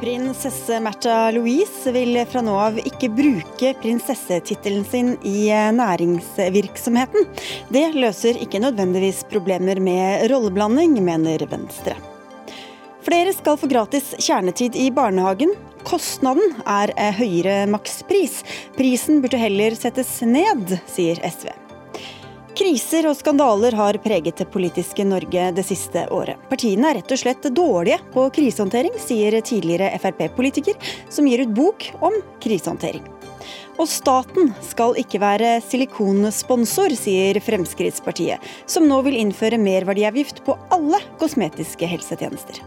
Prinsesse Märtha Louise vil fra nå av ikke bruke prinsessetittelen sin i næringsvirksomheten. Det løser ikke nødvendigvis problemer med rolleblanding, mener Venstre. Flere skal få gratis kjernetid i barnehagen. Kostnaden er høyere makspris. Prisen burde heller settes ned, sier SV. Kriser og skandaler har preget det politiske Norge det siste året. Partiene er rett og slett dårlige på krisehåndtering, sier tidligere Frp-politiker, som gir ut bok om krisehåndtering. Og staten skal ikke være silikonsponsor, sier Fremskrittspartiet, som nå vil innføre merverdiavgift på alle kosmetiske helsetjenester.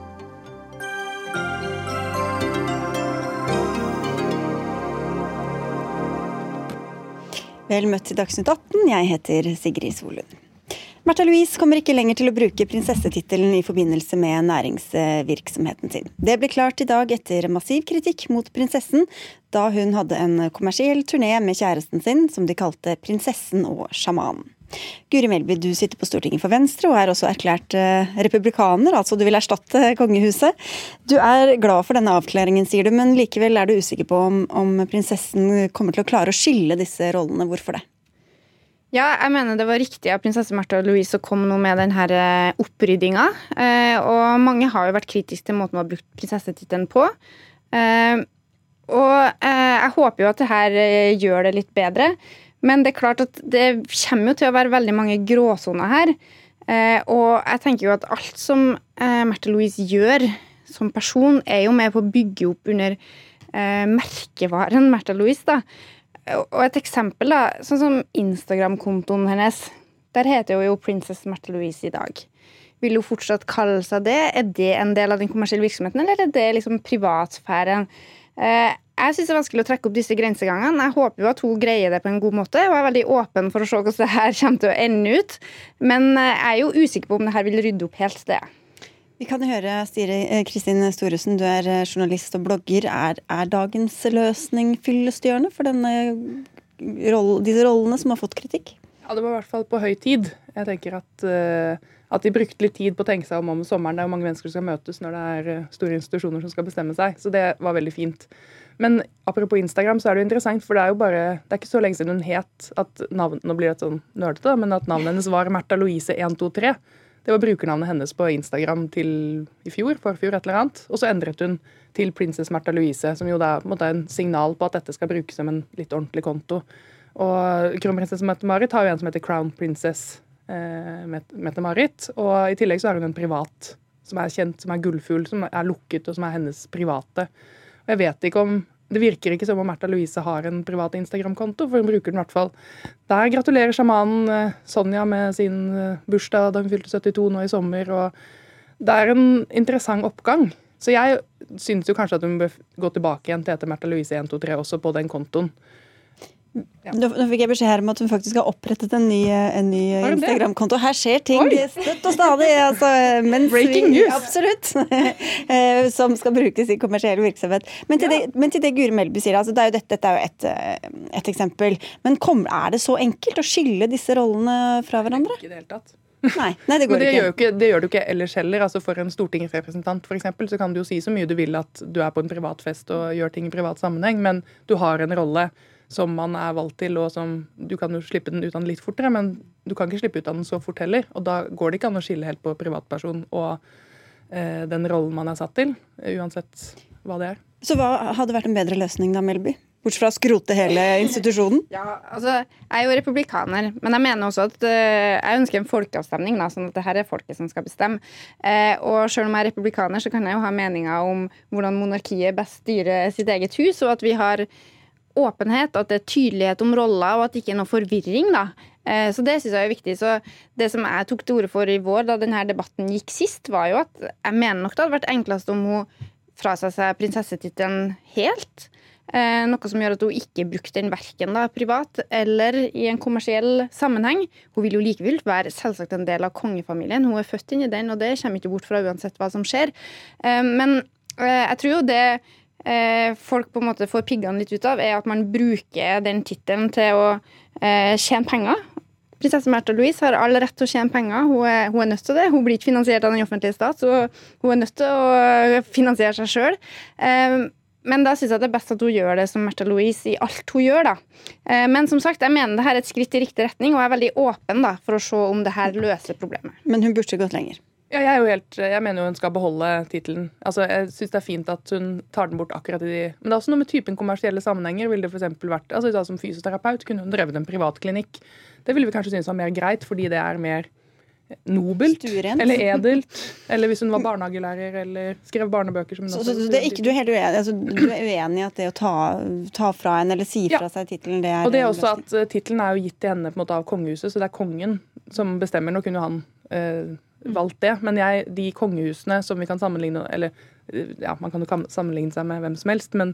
Vel møtt til Dagsnytt 18, jeg heter Sigrid Solund. Märtha Louise kommer ikke lenger til å bruke prinsessetittelen i forbindelse med næringsvirksomheten sin. Det ble klart i dag etter massiv kritikk mot prinsessen da hun hadde en kommersiell turné med kjæresten sin som de kalte Prinsessen og sjamanen. Guri Melby, du sitter på Stortinget for Venstre og er også erklært eh, republikaner, altså du vil erstatte kongehuset. Du er glad for denne avklaringen, sier du, men likevel er du usikker på om, om prinsessen kommer til å klare å skille disse rollene. Hvorfor det? Ja, jeg mener det var riktig av prinsesse Märtha Louise å komme nå med denne eh, oppryddinga. Eh, og mange har jo vært kritiske til måten man har brukt prinsessetittelen på. Og jeg håper jo at det her gjør det litt bedre. Men det er klart at det kommer jo til å være veldig mange gråsoner her. Eh, og jeg tenker jo at alt som eh, Märtha Louise gjør som person, er jo med på å bygge opp under eh, merkevaren Märtha Louise. da. Og et eksempel, da, sånn som Instagram-kontoen hennes. Der heter hun jo Princess Märtha Louise i dag. Vil hun fortsatt kalle seg det? Er det en del av den kommersielle virksomheten, eller er det liksom privatsfæren? Eh, jeg syns det er vanskelig å trekke opp disse grensegangene. Jeg håper jo at hun greier det på en god måte, og er veldig åpen for å se hvordan det her kommer til å ende ut. Men eh, jeg er jo usikker på om det her vil rydde opp helt det. Vi kan høre Stire, eh, Kristin Storesen, du er journalist og blogger. Er, er dagens løsning fyllestgjørende for denne, disse rollene som har fått kritikk? Ja, det var i hvert fall på høy tid. Jeg tenker at, at de brukte litt tid på å tenke seg om om sommeren. Det er jo mange mennesker som skal møtes når det er store institusjoner som skal bestemme seg. Så det var veldig fint. Men apropos Instagram, så er det jo interessant, for det er jo bare Det er ikke så lenge siden hun het at navn, Nå blir det sånn nerdete, men at navnet hennes var Märtha Louise 123. Det var brukernavnet hennes på Instagram til i fjor, forfjor, et eller annet. Og så endret hun til Princess Märtha Louise, som jo da er en signal på at dette skal brukes som en litt ordentlig konto. Og kronprinsesse Mette-Marit har jo en som heter Crown Princess eh, Mette-Marit. Og i tillegg så har hun en privat som er kjent, som er gullfugl, som er lukket, og som er hennes private. Og jeg vet ikke om det virker ikke som om Märtha Louise har en privat Instagram-konto, for hun bruker den i hvert fall. Der gratulerer sjamanen eh, Sonja med sin eh, bursdag da hun fylte 72 nå i sommer. og Det er en interessant oppgang. Så jeg syns jo kanskje at hun bør gå tilbake igjen til etter Märtha Louise 123 også på den kontoen. Ja. Nå, fikk jeg beskjed her om at hun faktisk har opprettet en ny, ny Instagram-konto. Her skjer ting støtt og stadig. Altså, Breaking news! Absolutt. Eh, som skal brukes i kommersiell virksomhet. Men til, ja. det, men til det Guri Melby sier, altså, det er dette, dette er jo et, eh, et eksempel. Men kom, er det så enkelt å skille disse rollene fra hverandre? Ikke i det hele tatt. Nei, nei, det går det ikke. Gjør ikke. Det gjør du ikke ellers heller. Altså For en stortingsrepresentant for eksempel, så kan du jo si så mye du vil at du er på en privat fest og gjør ting i privat sammenheng, men du har en rolle som man er valgt til, og som Du kan jo slippe den ut av den litt fortere, men du kan ikke slippe ut av den så fort heller. Og da går det ikke an å skille helt på privatperson og eh, den rollen man er satt til, uansett hva det er. Så hva hadde vært en bedre løsning da, Melby? Bortsett fra å skrote hele institusjonen? Ja, altså, Jeg er jo republikaner, men jeg mener også at uh, jeg ønsker en folkeavstemning. Da, sånn at det her er folket som skal bestemme. Uh, og selv om jeg er republikaner, så kan jeg jo ha meninger om hvordan monarkiet best styrer sitt eget hus, og at vi har åpenhet, at det er tydelighet om roller, og at det ikke er noe forvirring. da. Eh, så Det synes jeg er viktig. Så Det som jeg tok til orde for i vår, da denne debatten gikk sist, var jo at jeg mener nok det hadde vært enklest om hun frasa seg prinsessetittelen helt. Eh, noe som gjør at hun ikke brukte den verken da, privat eller i en kommersiell sammenheng. Hun vil jo likevel være selvsagt en del av kongefamilien. Hun er født inn i den, og det kommer ikke bort fra uansett hva som skjer. Eh, men jeg tror jo det folk på en måte får piggene litt ut av, er at man bruker den tittelen til å eh, tjene penger. Prinsesse Märtha Louise har all rett til å tjene penger. Hun er, hun er, nødt til det. Hun blir ikke finansiert av den offentlige stat, så hun er nødt til å finansiere seg sjøl. Men da syns jeg det er best at hun gjør det som Märtha Louise i alt hun gjør. da. Eh, men som sagt, jeg mener det her er et skritt i riktig retning, og jeg er veldig åpen da, for å se om det her løser problemet. Men hun burde gått lenger? Ja, jeg, er jo helt, jeg mener jo hun skal beholde tittelen. Altså, jeg syns det er fint at hun tar den bort akkurat i de Men det er også noe med typen kommersielle sammenhenger. Ville det f.eks. vært, altså Som fysioterapeut kunne hun drevet en privatklinikk. Det ville vi kanskje synes var mer greit, fordi det er mer nobelt Sturent. eller edelt. Eller hvis hun var barnehagelærer eller skrev barnebøker. Som så, så, så er ikke, du, er helt uenig, altså, du er uenig i at det å ta, ta fra en eller si fra ja. seg tittelen, det er Og det er også at uh, tittelen er jo gitt til henne på en måte av kongehuset, så det er kongen som bestemmer. Nå kunne han uh, valgt det, men jeg, de kongehusene som vi kan sammenligne Eller ja, man kan jo sammenligne seg med hvem som helst, men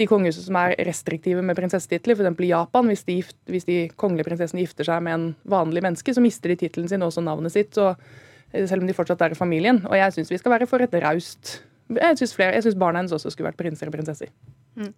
de kongehusene som er restriktive med prinsessetitler, f.eks. i Japan, hvis de, hvis de, kongelige prinsessene gifter seg med en vanlig menneske, så mister de tittelen sin og også navnet sitt, så, eh, selv om de fortsatt er i familien. Og jeg syns vi skal være for et raust Jeg syns barna hennes også skulle vært prinser og prinsesser. Mm.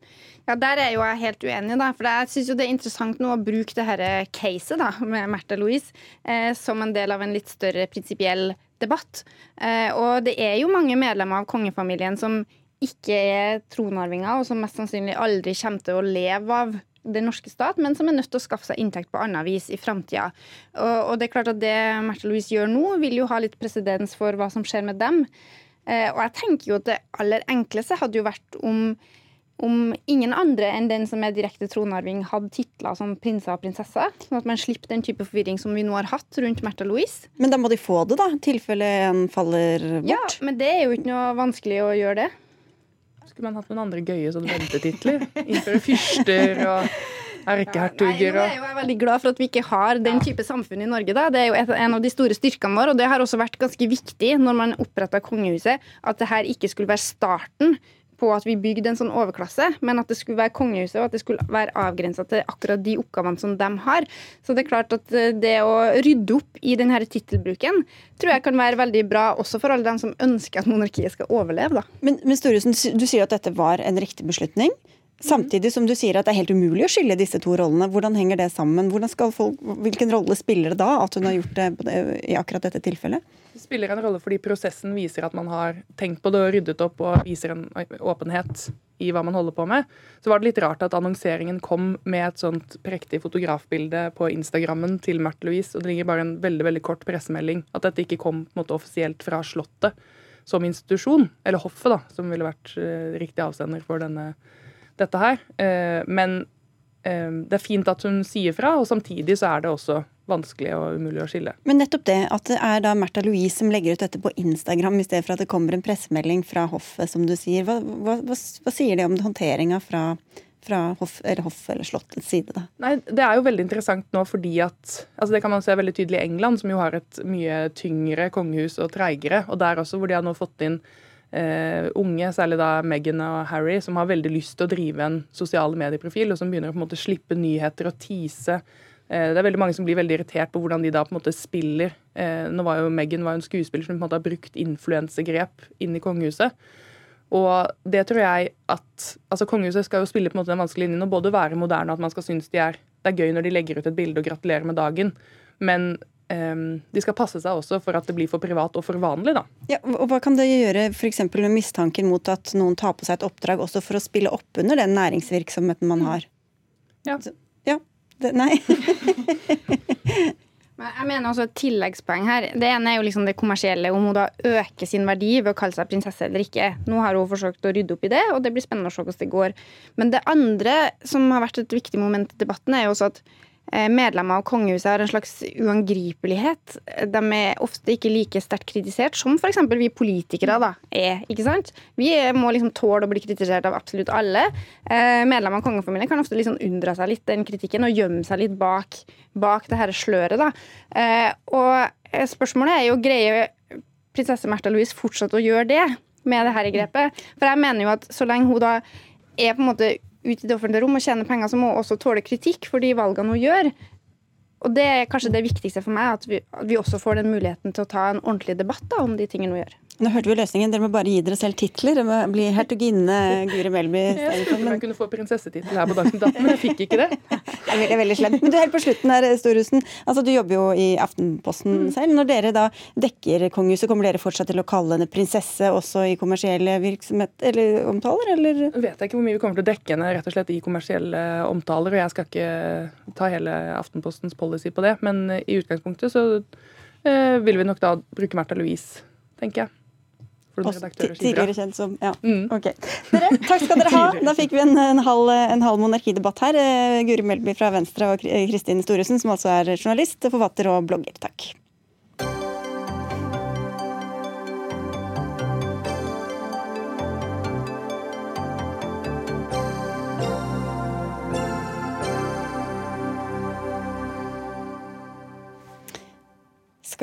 Ja, Der er jo jeg helt uenig, da. For jeg syns det er interessant nå å bruke det dette caset da, med Märtha Louise eh, som en del av en litt større prinsipiell debatt. Eh, og det er jo mange medlemmer av kongefamilien som ikke er tronarvinger, og som mest sannsynlig aldri kommer til å leve av den norske stat, men som er nødt til å skaffe seg inntekt på annet vis i framtida. Og, og, det er klart at det Märtha Louise gjør nå, vil jo ha litt presedens for hva som skjer med dem. Eh, og jeg tenker jo at det aller enkleste hadde jo vært om, om ingen andre enn den som er direkte tronarving, hadde titler som prinser og prinsesser. Sånn at man slipper den type forvirring som vi nå har hatt rundt Märtha Louise. Men da må de få det, da, i tilfelle en faller bort? Ja, men det er jo ikke noe vanskelig å gjøre det. Skulle man hatt noen andre gøye sånne ventetitler? Innføre fyrster og erkehertuger og Jeg er veldig glad for at vi ikke har den type samfunn i Norge. Da. Det er jo et, en av de store styrkene våre, og det har også vært ganske viktig når man oppretta kongehuset, at det her ikke skulle være starten på at vi bygde en sånn overklasse, men at det skulle være kongehuset, og at det skulle være avgrensa til akkurat de oppgavene som de har. Så det er klart at eh, det å rydde opp i denne tittelbruken tror jeg kan være veldig bra også for alle dem som ønsker at monarkiet skal overleve. Da. Men, men Storesen, du sier at dette var en riktig beslutning. Samtidig som du sier at det er helt umulig å skille disse to rollene. Hvordan henger det sammen? Folk, hvilken rolle spiller det da at hun har gjort det i akkurat dette tilfellet? Det spiller en rolle fordi prosessen viser at man har tenkt på det og ryddet opp og viser en åpenhet i hva man holder på med. Så var det litt rart at annonseringen kom med et sånt prektig fotografbilde på Instagrammen til Märtha Louise, og det ligger bare en veldig veldig kort pressemelding. At dette ikke kom måte offisielt fra Slottet som institusjon, eller hoffet, da, som ville vært uh, riktig avsender for denne dette her. Eh, men eh, det er fint at hun sier fra, og samtidig så er det også vanskelig og umulig å skille. Men nettopp det, at det er da Märtha Louise som legger ut dette på Instagram i stedet for at det kommer en pressemelding fra hoffet, som du sier. Hva, hva, hva, hva sier det om håndteringa fra, fra hoff, eller hoff eller slottets side? da? Nei, Det er jo veldig interessant nå fordi at altså Det kan man se veldig tydelig i England, som jo har et mye tyngre kongehus og treigere. Og der også, hvor de har nå fått inn Uh, unge, særlig da Meghan og Harry, som har veldig lyst til å drive en sosiale medieprofil, og som begynner å på en måte slippe nyheter og tease. Uh, det er veldig mange som blir veldig irritert på hvordan de da på en måte spiller. Uh, nå var jo Meghan var en skuespiller som på en måte har brukt influensegrep inn i kongehuset. Og det tror jeg at altså Kongehuset skal jo spille på en måte den vanskelige linjen og både være moderne og at man skal synes de er, det er gøy når de legger ut et bilde og gratulerer med dagen. Men de skal passe seg også for at det blir for privat og for vanlig. Da. Ja, og Hva kan det gjøre f.eks. med mistanken mot at noen tar på seg et oppdrag også for å spille opp under den næringsvirksomheten man har? Ja. ja det, nei. Jeg mener også et tilleggspoeng her. Det ene er jo liksom det kommersielle, om hun da øker sin verdi ved å kalle seg prinsesse eller ikke. Nå har hun forsøkt å rydde opp i det, og det blir spennende å se hvordan det går. Men det andre som har vært et viktig moment i debatten, er jo også at medlemmer av kongehuset har en slags uangripelighet. De er ofte ikke like sterkt kritisert som f.eks. vi politikere da, er. ikke sant? Vi må liksom tåle å bli kritisert av absolutt alle. Eh, medlemmer av kongefamilien kan ofte liksom unndra seg litt den kritikken og gjemme seg litt bak, bak det her sløret. da. Eh, og spørsmålet er jo greier prinsesse Märtha Louise fortsatt å gjøre det med det her grepet? For jeg mener jo at så lenge hun da er på en måte ut i det offentlige rom og tjene penger, så må hun også tåle kritikk for de valgene hun gjør. Og det er kanskje det viktigste for meg, at vi, at vi også får den muligheten til å ta en ordentlig debatt da, om de tingene hun gjør. Nå hørte vi løsningen. Dere må bare gi dere selv titler. Dere må bli hertuginne Guri Melby. Jeg trodde man kunne få prinsessetittel her på Dagsnytt 18, men jeg fikk ikke det. Det er veldig, veldig slemt. Men du helt på slutten her, Storhusen. Altså, du jobber jo i Aftenposten mm. selv. Når dere da dekker kongehuset, kommer dere fortsatt til å kalle henne prinsesse også i kommersielle virksomhet eller omtaler, eller? Jeg ikke hvor mye vi kommer til å dekke henne rett og slett i kommersielle omtaler, og jeg skal ikke ta hele Aftenpostens policy på det. Men i utgangspunktet så eh, vil vi nok da bruke Märtha Louise, tenker jeg. Tidligere kjent som Ja. Mm. Ok. Dere, takk skal dere ha. Da fikk vi en, en, halv, en halv, monarkidebatt her. Eh, Guri Melby fra Venstre og Kristin Storesen, som altså er journalist, forfatter og blogger. Takk.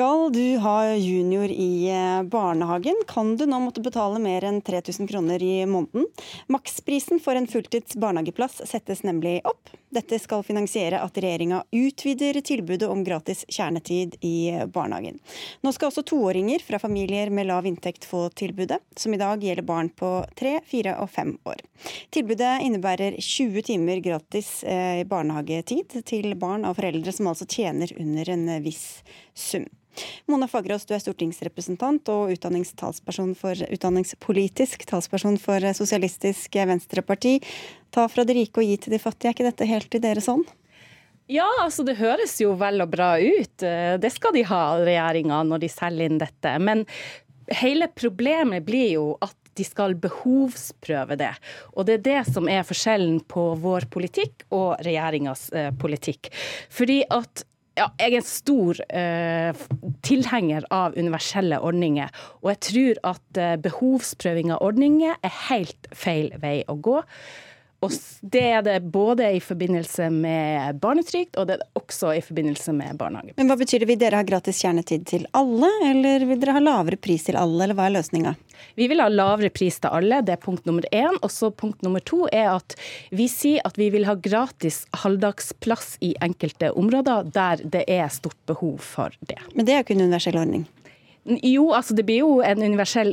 Skal du ha junior i eh, barnehagen, kan du nå måtte betale mer enn 3000 kroner i måneden. Maksprisen for en fulltids barnehageplass settes nemlig opp. Dette skal finansiere at regjeringa utvider tilbudet om gratis kjernetid i barnehagen. Nå skal også toåringer fra familier med lav inntekt få tilbudet, som i dag gjelder barn på tre, fire og fem år. Tilbudet innebærer 20 timer gratis eh, barnehagetid til barn av foreldre som altså tjener under en viss sum. Mona Fagerås, du er stortingsrepresentant og for, utdanningspolitisk talsperson for Sosialistisk Venstreparti. Ta fra de rike og gi til de fattige, er ikke dette helt i deres hånd? Ja, altså det høres jo vel og bra ut. Det skal de ha, regjeringa, når de selger inn dette. Men hele problemet blir jo at de skal behovsprøve det. Og det er det som er forskjellen på vår politikk og regjeringas eh, politikk. Fordi at ja, jeg er en stor eh, tilhenger av universelle ordninger. Og jeg tror at eh, behovsprøving av ordninger er helt feil vei å gå. Og det er det både i forbindelse med barnetrygd og det er det også i forbindelse med barnehage. Men Hva betyr det? Vil dere ha gratis kjernetid til alle, eller vil dere ha lavere pris til alle, eller hva er løsninga? Vi vil ha lavere pris til alle, det er punkt nummer én. Og så punkt nummer to er at vi sier at vi vil ha gratis halvdagsplass i enkelte områder der det er stort behov for det. Men det er jo ikke en universell ordning? Jo, altså det blir jo en universell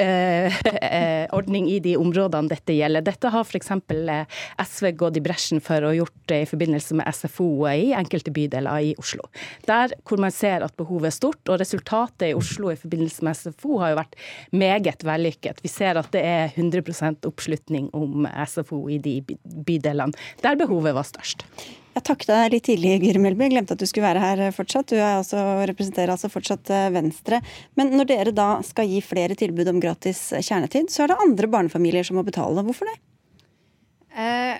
eh, eh, ordning i de områdene dette gjelder. Dette har f.eks. Eh, SV gått i bresjen for og gjort det i forbindelse med SFO i enkelte bydeler i Oslo. Der hvor man ser at behovet er stort, og resultatet i Oslo i forbindelse med SFO har jo vært meget vellykket. Vi ser at det er 100% oppslutning om SFO i de bydelene der behovet var størst. Jeg takket deg litt tidlig, Guri Melby. Glemte at du skulle være her fortsatt. Du altså, representerer altså fortsatt eh, Venstre. Men når dere da skal gi flere tilbud om gratis kjernetid, så er det andre barnefamilier som må betale. Hvorfor det? Eh,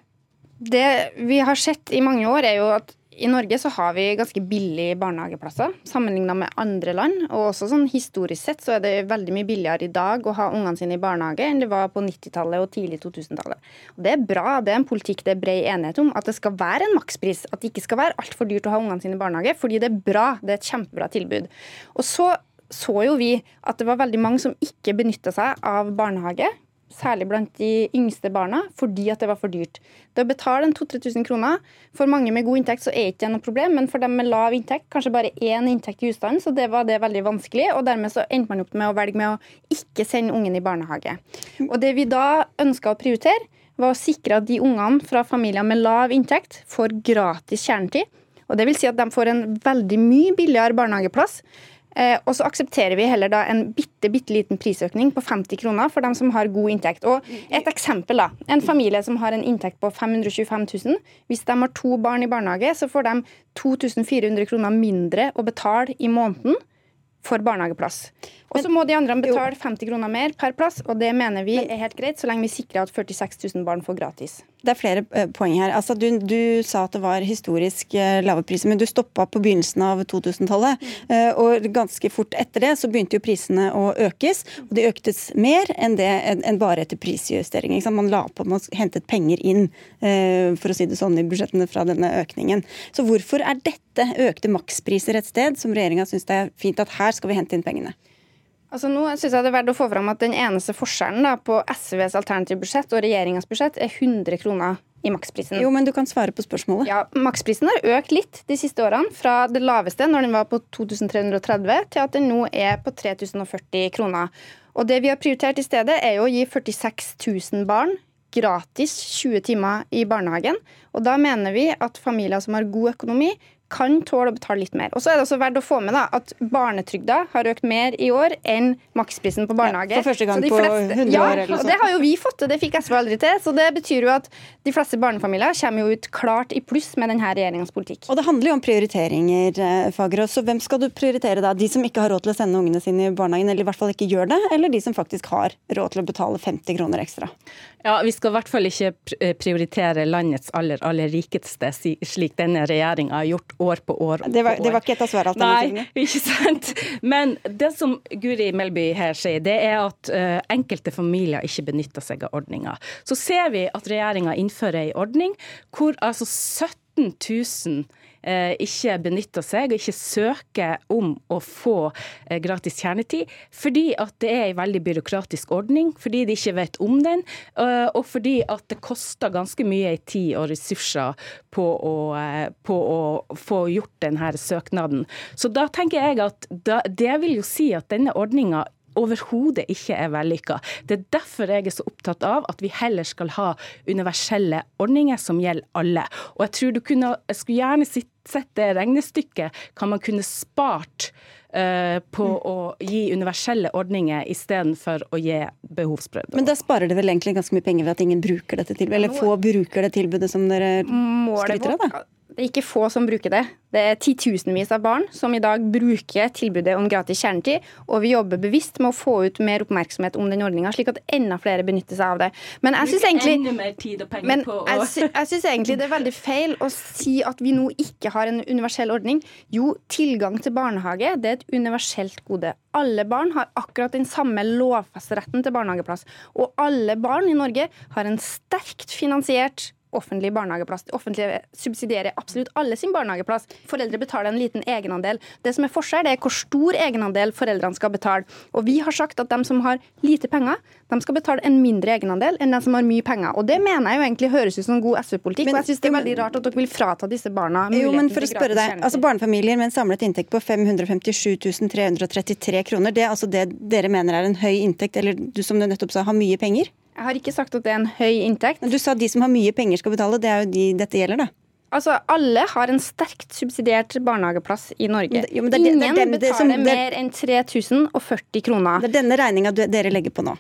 det vi har sett i mange år, er jo at i Norge så har vi ganske billige barnehageplasser sammenlignet med andre land. Og også sånn historisk sett så er det veldig mye billigere i dag å ha ungene sine i barnehage enn det var på 90-tallet og tidlig 2000-tallet. Og Det er bra, det er en politikk det er bred enighet om, at det skal være en makspris. At det ikke skal være altfor dyrt å ha ungene sine i barnehage, fordi det er bra. Det er et kjempebra tilbud. Og så så jo vi at det var veldig mange som ikke benytta seg av barnehage særlig blant de yngste barna, fordi at det var for dyrt. Det å betale 2000-3000 kroner, for mange med god inntekt så er ikke det noe problem, men for dem med lav inntekt, kanskje bare én inntekt i husstanden, så det var det veldig vanskelig. Og dermed så endte man opp med å velge med å ikke sende ungen i barnehage. Og det vi da ønska å prioritere, var å sikre at de ungene fra familier med lav inntekt får gratis kjernetid. Og det vil si at de får en veldig mye billigere barnehageplass Eh, og så aksepterer vi heller da en bitte, bitte liten prisøkning på 50 kroner for dem som har god inntekt. Og Et eksempel. da, En familie som har en inntekt på 525 000. Hvis de har to barn i barnehage, så får de 2400 kroner mindre å betale i måneden for barnehageplass. Og så må de andre betale 50 kroner mer per plass, og det mener vi er helt greit, så lenge vi sikrer at 46 000 barn får gratis. Det er flere uh, poeng her. Altså, du, du, sa at det var historisk uh, lave priser, men du stoppa på begynnelsen av 2000-tallet. Uh, og ganske fort etter det så begynte jo prisene å økes, og de øktes mer enn det enn bare etter prisjustering. Man la på, man hentet penger inn, for å si det sånn, i budsjettene fra denne økningen. Så hvorfor er dette økte makspriser et sted som regjeringa syns det er fint at her skal vi hente inn pengene? Altså nå synes jeg det er verdt å få fram at Den eneste forskjellen da, på SVs alternative budsjett og regjeringas budsjett er 100 kroner i maksprisen. Jo, men du kan svare på spørsmålet. Ja, Maksprisen har økt litt de siste årene, fra det laveste, når den var på 2330, til at den nå er på 3040 kroner. Og det vi har prioritert i stedet, er jo å gi 46 000 barn gratis 20 timer i barnehagen. Og da mener vi at familier som har god økonomi, kan tåle å betale litt mer. Og så er det også verdt å få med da, at barnetrygda har økt mer i år enn maksprisen på barnehage. Ja, for første gang på 100 år eller og det har jo vi fått til, det fikk SV aldri til. Så det betyr jo at de fleste barnefamilier kommer jo ut klart i pluss med denne regjeringas politikk. Og det handler jo om prioriteringer, eh, Fagerås. Så hvem skal du prioritere da? De som ikke har råd til å sende ungene sine i barnehagen, eller i hvert fall ikke gjør det, eller de som faktisk har råd til å betale 50 kroner ekstra? Ja, Vi skal i hvert fall ikke prioritere landets aller, aller rikeste, slik denne regjeringa har gjort år på år. Det var, det var ikke et av svaralternativene? Nei, ikke sant. Men det som Guri Melby her sier, det er at uh, enkelte familier ikke benytter seg av ordninga. Så ser vi at regjeringa innfører ei ordning hvor altså 17 000 Eh, ikke benytter seg og ikke søker om å få eh, gratis kjernetid, fordi at det er en veldig byråkratisk ordning, fordi de ikke vet om den, eh, og fordi at det koster ganske mye tid og ressurser på å, på å få gjort denne søknaden. Så da tenker jeg at det vil jo si at denne ordninga overhodet ikke er vellykka. Det er derfor jeg er så opptatt av at vi heller skal ha universelle ordninger som gjelder alle. Og jeg tror du kunne, jeg skulle gjerne sett det regnestykket, kan man kunne spart Uh, på mm. å gi universelle ordninger istedenfor å gi behovsprøvde. Men da sparer det vel egentlig ganske mye penger ved at ingen bruker dette tilbudet, eller få bruker det tilbudet som dere skryter av? da? Det er ikke få som bruker det. Det er titusenvis av barn som i dag bruker tilbudet om gratis kjernetid, og vi jobber bevisst med å få ut mer oppmerksomhet om den ordninga, slik at enda flere benytter seg av det. Men jeg syns egentlig, jeg, jeg synes egentlig det er veldig feil å si at vi nå ikke har en universell ordning. Jo, tilgang til barnehage det er et universelt gode. Alle barn har akkurat den samme lovfesteretten til barnehageplass. Og alle barn i Norge har en sterkt finansiert offentlig barnehageplass. Det offentlige subsidierer absolutt alle sin barnehageplass. Foreldre betaler en liten egenandel. Det som er forskjell, det er hvor stor egenandel foreldrene skal betale. Og vi har sagt at de som har lite penger, de skal betale en mindre egenandel enn de som har mye penger. Og det mener jeg jo egentlig høres ut som god SV-politikk. Og jeg syns det er veldig rart at dere vil frata disse barna muligheten jo, men for å spørre deg, altså Barnefamilier med en samlet inntekt på 557 333 kroner, det er altså det dere mener er en høy inntekt, eller du som du nettopp sa, har mye penger? Jeg har ikke sagt at det er en høy inntekt. Du sa at de som har mye penger skal betale. Det er jo de dette gjelder, da. Altså, Alle har en sterkt subsidiert barnehageplass i Norge. Jo, det, det, Ingen det, betaler som, mer enn 3040 kroner. Det er denne regninga dere legger på nå?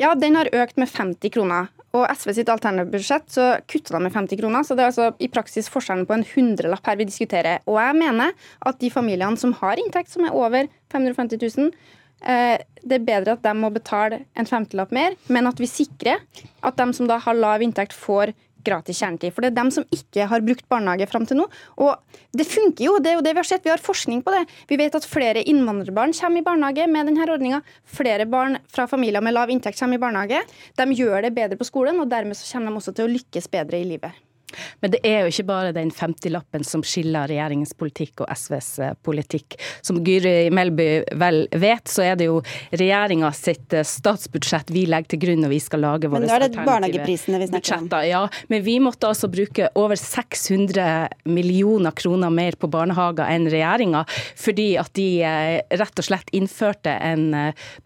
Ja, den har økt med 50 kroner. Og SV sitt alternative budsjett så kutter de med 50 kroner. Så det er altså i praksis forskjellen på en hundrelapp her vi diskuterer. Og jeg mener at de familiene som har inntekt som er over 550 000, Eh, det er bedre at de må betale en femtelapp mer, men at vi sikrer at de som da har lav inntekt, får gratis kjernetid. For det er dem som ikke har brukt barnehage fram til nå. Og det funker jo, det er jo det vi har sett. Vi har forskning på det. Vi vet at flere innvandrerbarn kommer i barnehage med denne ordninga. Flere barn fra familier med lav inntekt kommer i barnehage. De gjør det bedre på skolen, og dermed så kommer de også til å lykkes bedre i livet. Men det er jo ikke bare den 50-lappen som skiller regjeringens politikk og SVs eh, politikk. Som Gyri Melby vel vet, så er det jo regjeringa sitt eh, statsbudsjett vi legger til grunn når vi skal lage våre alternative budsjetter. Ja, men vi måtte altså bruke over 600 millioner kroner mer på barnehager enn regjeringa, fordi at de eh, rett og slett innførte en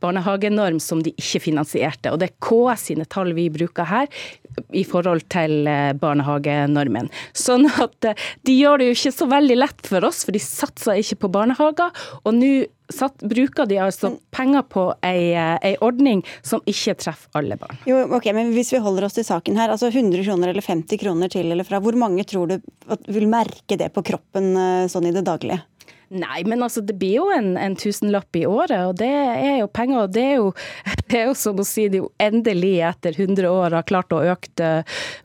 barnehagenorm som de ikke finansierte. Og det er KS sine tall vi bruker her i forhold til barnehagenormen. Sånn at eh, de gjør det jo ikke så veldig lett for oss, for de satser ikke på barnehager. Og nå bruker de altså penger på ei, eh, ei, ordning som ikke treffer alle barn. Jo, ok, men Hvis vi holder oss til saken her, altså 100 kroner eller 50 kroner til eller fra, hvor mange tror du vil merke det på kroppen eh, sånn i det daglige? Nei, men altså det blir jo en, en, tusenlapp i året, og det er jo penger. og Det er jo, det er jo som å si det jo endelig etter 100 år har klart å øke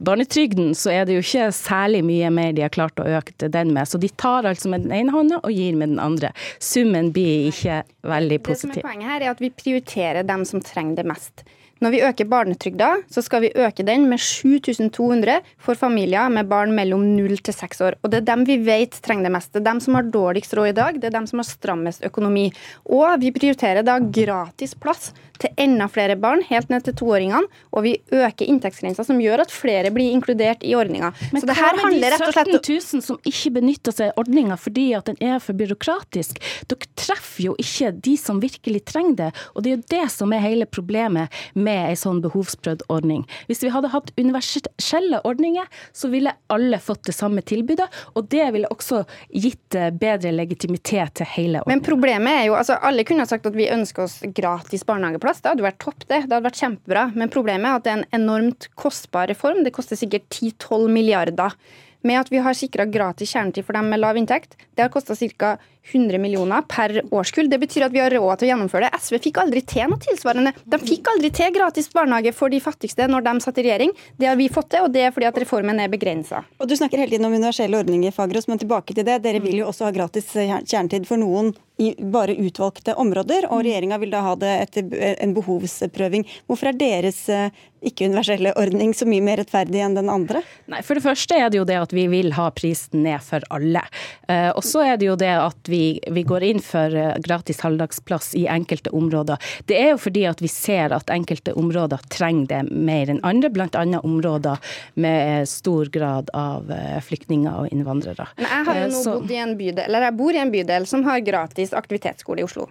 barnetrygden, så er det jo ikke særlig mye mer de har klart å øke den med. Så de tar altså med den ene hånda og gir med den andre. Summen blir ikke veldig positiv. Det som er Poenget her er at vi prioriterer dem som trenger det mest. Når vi øker barnetrygda, så skal vi øke den med 7200 for familier med barn mellom 0 til 6 år. Og det er dem vi vet trenger det mest. Det er dem som har dårligst råd i dag, det er dem som har strammest økonomi. Og vi prioriterer da gratis plass til enda flere barn, helt ned til toåringene, og vi øker inntektsgrensa, som gjør at flere blir inkludert i ordninga. Men så det her handler rett og slett om 17 000 som ikke benytter seg av ordninga fordi at den er for byråkratisk. Dere treffer jo ikke de som virkelig trenger det, og det er jo det som er hele problemet med ei sånn behovsprøvd ordning. Hvis vi hadde hatt universelle ordninger, så ville alle fått det samme tilbudet, og det ville også gitt eh, bedre legitimitet til hele ordningen. Men problemet er jo, altså alle kunne ha sagt at vi ønsker oss gratis barnehageplass plass. Det hadde vært topp, det. Det hadde vært kjempebra. Men problemet er at det er en enormt kostbar reform. Det koster sikkert 10-12 milliarder. Med at vi har sikra gratis kjernetid for dem med lav inntekt. Det har kosta ca. 100 millioner per årskull. Det betyr at vi har råd til å gjennomføre det. SV fikk aldri til noe tilsvarende. De fikk aldri til gratis barnehage for de fattigste når de satt i regjering. Det har vi fått til, og det er fordi at reformen er begrensa. Du snakker hele tiden om universelle ordninger, Fagros, men tilbake til det. Dere vil jo også ha gratis kjernetid for noen i bare utvalgte områder, og regjeringa vil da ha det etter en behovsprøving. Hvorfor er deres eh, ikke-universelle ordning så mye mer rettferdig enn den andre? Nei, For det første er det jo det at vi vil ha prisen ned for alle. Eh, og så er det jo det at vi, vi går inn for eh, gratis halvdagsplass i enkelte områder. Det er jo fordi at vi ser at enkelte områder trenger det mer enn andre, bl.a. områder med stor grad av flyktninger og innvandrere. Men jeg har jo nå bodd i en bydel, eller jeg bor i en bydel som har gratis gratis aktivitetsskole i Oslo.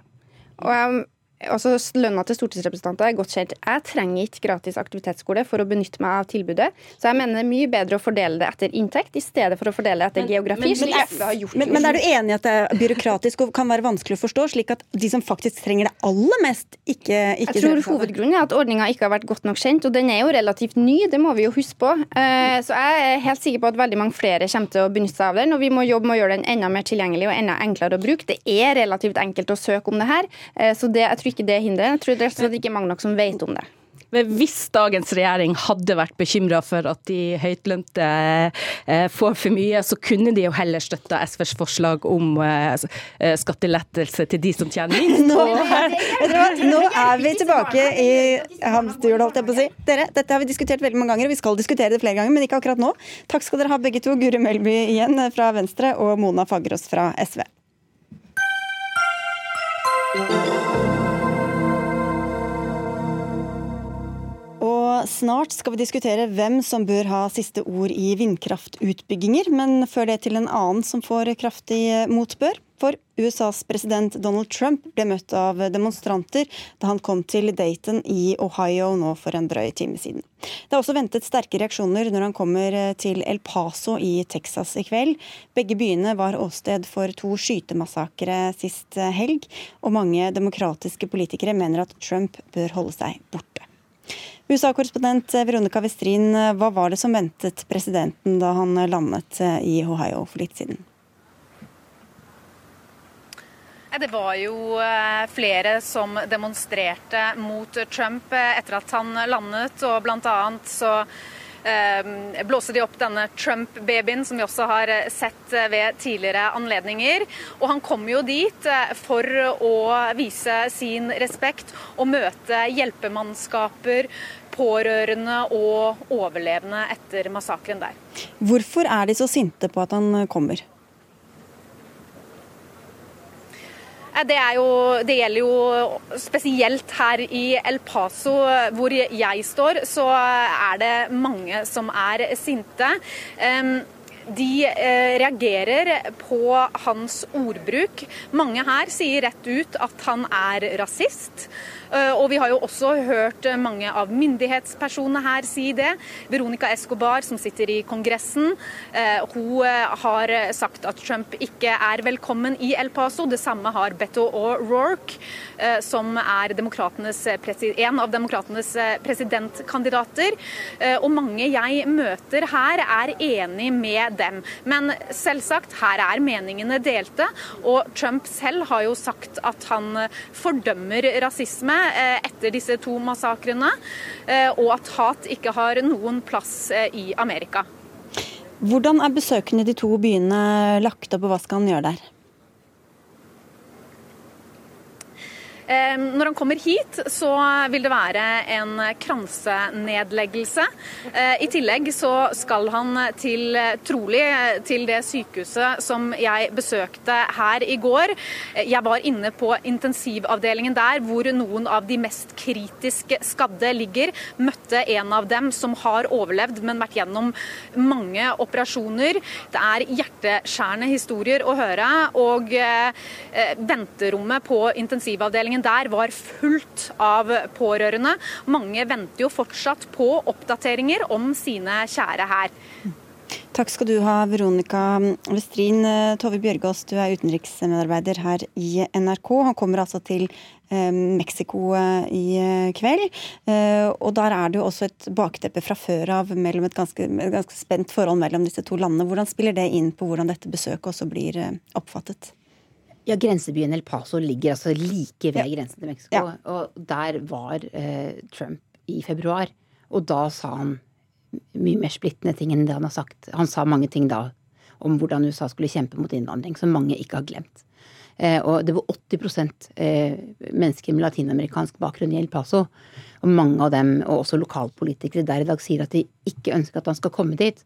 Og jeg Altså, lønna til stortingsrepresentanter er godt kjent. Jeg trenger ikke gratis aktivitetsskole for å benytte meg av tilbudet. Så jeg mener det er mye bedre å fordele det etter inntekt i stedet for å fordele det etter men, geografi. Men, men, men, er du enig i at det er byråkratisk og kan være vanskelig å forstå, slik at de som faktisk trenger det aller mest, ikke, ikke Jeg tror hovedgrunnen er at ordninga ikke har vært godt nok kjent, og den er jo relativt ny, det må vi jo huske på. Eh, så jeg er helt sikker på at veldig mange flere kommer til å benytte seg av den, og vi må jobbe med å gjøre den enda mer tilgjengelig og enda enklere å bruke. Det er relativt enkelt å søke om det her, eh, så det, jeg tror ikke det hinderet. Jeg tror det er ikke mange nok som vet om det. Hvis dagens regjering hadde vært bekymra for at de høytlønte eh, får for mye, så kunne de jo heller støtta SVs forslag om eh, skattelettelse til de som tjener minst. Nå, nå er vi tilbake i hamsterhjulet, holdt jeg på å si. Dere, dette har vi diskutert veldig mange ganger, og vi skal diskutere det flere ganger, men ikke akkurat nå. Takk skal dere ha begge to, Guri Melby igjen fra Venstre og Mona Fagerås fra SV. Snart skal vi diskutere hvem som bør ha siste ord i vindkraftutbygginger, men før det til en annen som får kraftig motbør. For USAs president Donald Trump ble møtt av demonstranter da han kom til Dayton i Ohio nå for en drøy time siden. Det er også ventet sterke reaksjoner når han kommer til El Paso i Texas i kveld. Begge byene var åsted for to skytemassakre sist helg, og mange demokratiske politikere mener at Trump bør holde seg borte. USA-korrespondent Veronica Westrin, hva var det som ventet presidenten da han landet i Ohio for litt siden? Det var jo eh, flere som demonstrerte mot Trump etter at han landet, og blant annet så eh, blåste de opp denne Trump-babyen, som vi også har sett ved tidligere anledninger. Og han kom jo dit eh, for å vise sin respekt og møte hjelpemannskaper, pårørende og overlevende etter massakren der. Hvorfor er de så sinte på at han kommer? Det, jo, det, gjelder jo spesielt her i El Paso, hvor jeg står, så er det mange som er sinte. De eh, reagerer på hans ordbruk. Mange her sier rett ut at han er rasist. Eh, og vi har jo også hørt mange av myndighetspersonene her si det. Veronica Escobar, som sitter i Kongressen, eh, hun eh, har sagt at Trump ikke er velkommen i El Paso. Det samme har Beto O'Rourke, som er en av demokratenes presidentkandidater. Og mange jeg møter her, er enig med dem. Men selvsagt, her er meningene delte. Og Trump selv har jo sagt at han fordømmer rasisme Eh, etter disse to massakrene, eh, og at hat ikke har noen plass eh, i Amerika. Hvordan er besøkene i de to byene lagt opp, og hva skal han gjøre der? Når han kommer hit, så vil det være en kransenedleggelse. I tillegg så skal han til, trolig til det sykehuset som jeg besøkte her i går. Jeg var inne på intensivavdelingen der hvor noen av de mest kritiske skadde ligger. Møtte en av dem som har overlevd, men vært gjennom mange operasjoner. Det er hjerteskjærende historier å høre. og Venterommet på intensivavdelingen der var fullt av pårørende. Mange venter jo fortsatt på oppdateringer om sine kjære her. Takk skal du ha, Veronica Westrin. Tove Bjørgaas, du er utenriksmedarbeider her i NRK. Han kommer altså til eh, Mexico eh, i eh, kveld. Og der er det jo også et bakteppe fra før av mellom et ganske, et ganske spent forhold mellom disse to landene. Hvordan spiller det inn på hvordan dette besøket også blir oppfattet? Ja, Grensebyen El Paso ligger altså like ved ja. grensen til Mexico. Ja. Og der var eh, Trump i februar. Og da sa han mye mer splittende ting enn det han har sagt. Han sa mange ting da om hvordan USA skulle kjempe mot innvandring, som mange ikke har glemt. Eh, og det var 80 eh, mennesker med latinamerikansk bakgrunn i El Paso. Og mange av dem, og også lokalpolitikere der i dag, sier at de ikke ønsker at han skal komme dit.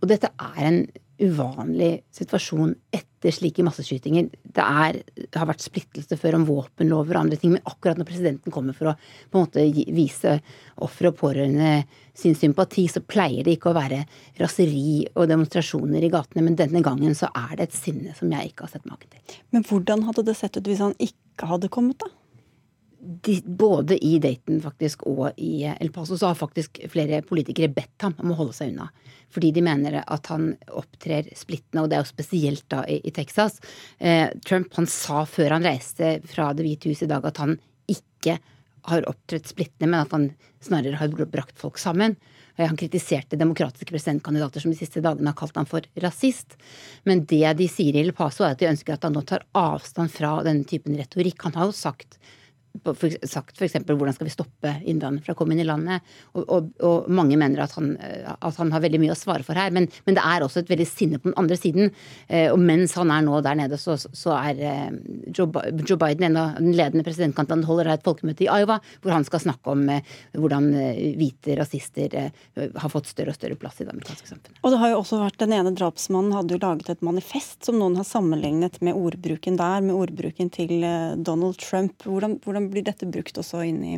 Og dette er en uvanlig situasjon etter slike masseskytinger. Det, er, det har vært splittelse før om våpenlover og andre ting, men akkurat når presidenten kommer for å på en måte vise ofre og pårørende sin sympati, så pleier det ikke å være raseri og demonstrasjoner i gatene. Men denne gangen så er det et sinne som jeg ikke har sett maken til. Men hvordan hadde det sett ut hvis han ikke hadde kommet, da? De, både i Dayton faktisk og i El Paso så har faktisk flere politikere bedt ham om å holde seg unna. Fordi de mener at han opptrer splittende, og det er jo spesielt da i, i Texas. Eh, Trump han sa før han reiste fra Det hvite hus i dag at han ikke har opptrådt splittende, men at han snarere har brakt folk sammen. Han kritiserte demokratiske presidentkandidater som de siste dagene har kalt ham for rasist. Men det de sier i El Paso, er at de ønsker at han nå tar avstand fra denne typen retorikk. Han har jo sagt for, sagt f.eks. hvordan skal vi stoppe innvandrere fra å komme inn i landet. Og, og, og mange mener at han, at han, har veldig mye å svare for her. Men, men, det er også et veldig sinne på den andre siden. Eh, og mens han er nå der nede, så, så er eh, Joe, Joe, Biden, en av den ledende presidentkandidatene, holder her et folkemøte i Iowa hvor han skal snakke om eh, hvordan hvite rasister har fått større og større plass i det amerikanske samfunnet. Og det har jo også vært Den ene drapsmannen hadde jo laget et manifest som noen har sammenlignet med ordbruken der, med ordbruken til Donald Trump. Hvordan, hvordan blir dette brukt også inn i,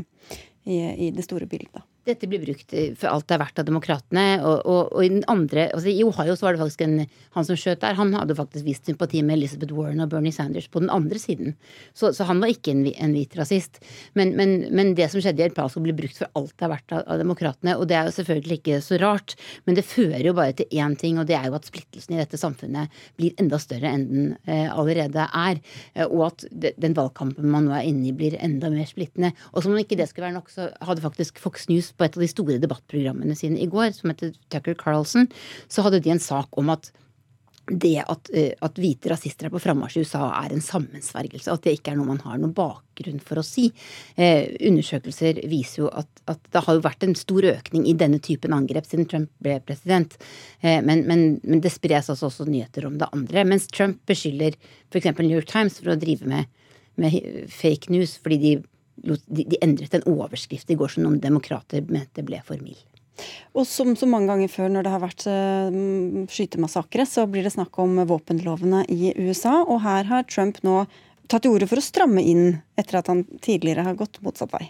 i, i det store bildet? Dette blir brukt for alt det er verdt av demokratene. Og, og, og, i den andre, altså I Ohio så var det faktisk en, han som skjøt der, han hadde faktisk vist sympati med Elizabeth Warren og Bernie Sanders på den andre siden. Så, så han var ikke en, en hvit rasist. Men, men, men, det som skjedde i El Paso, blir brukt for alt det er verdt av, av, demokratene. Og det er jo selvfølgelig ikke så rart, men det fører jo bare til én ting, og det er jo at splittelsen i dette samfunnet blir enda større enn den eh, allerede er. Eh, og at de, den valgkampen man nå er inne i, blir enda mer splittende. Og som om ikke det skulle være nok, så hadde faktisk Fox News på et av de store debattprogrammene sine i går, som heter Tucker Carlson, så hadde de en sak om at det at, eh, at, hvite rasister er på frammarsj i USA, er en sammensvergelse. At det ikke er noe man har noen bakgrunn for å si. Eh, undersøkelser viser jo at, at, det har jo vært en stor økning i denne typen angrep siden Trump ble president. Eh, men, men, men, det spres altså også nyheter om det andre. Mens Trump beskylder f.eks. New York Times for å drive med, med fake news fordi de de, de endret en overskrift i går som noen demokrater mente ble for mild. Og som så mange ganger før når det har vært uh, skytemassakre, så blir det snakk om våpenlovene i USA. Og her har Trump nå tatt til orde for å stramme inn etter at han tidligere har gått motsatt vei.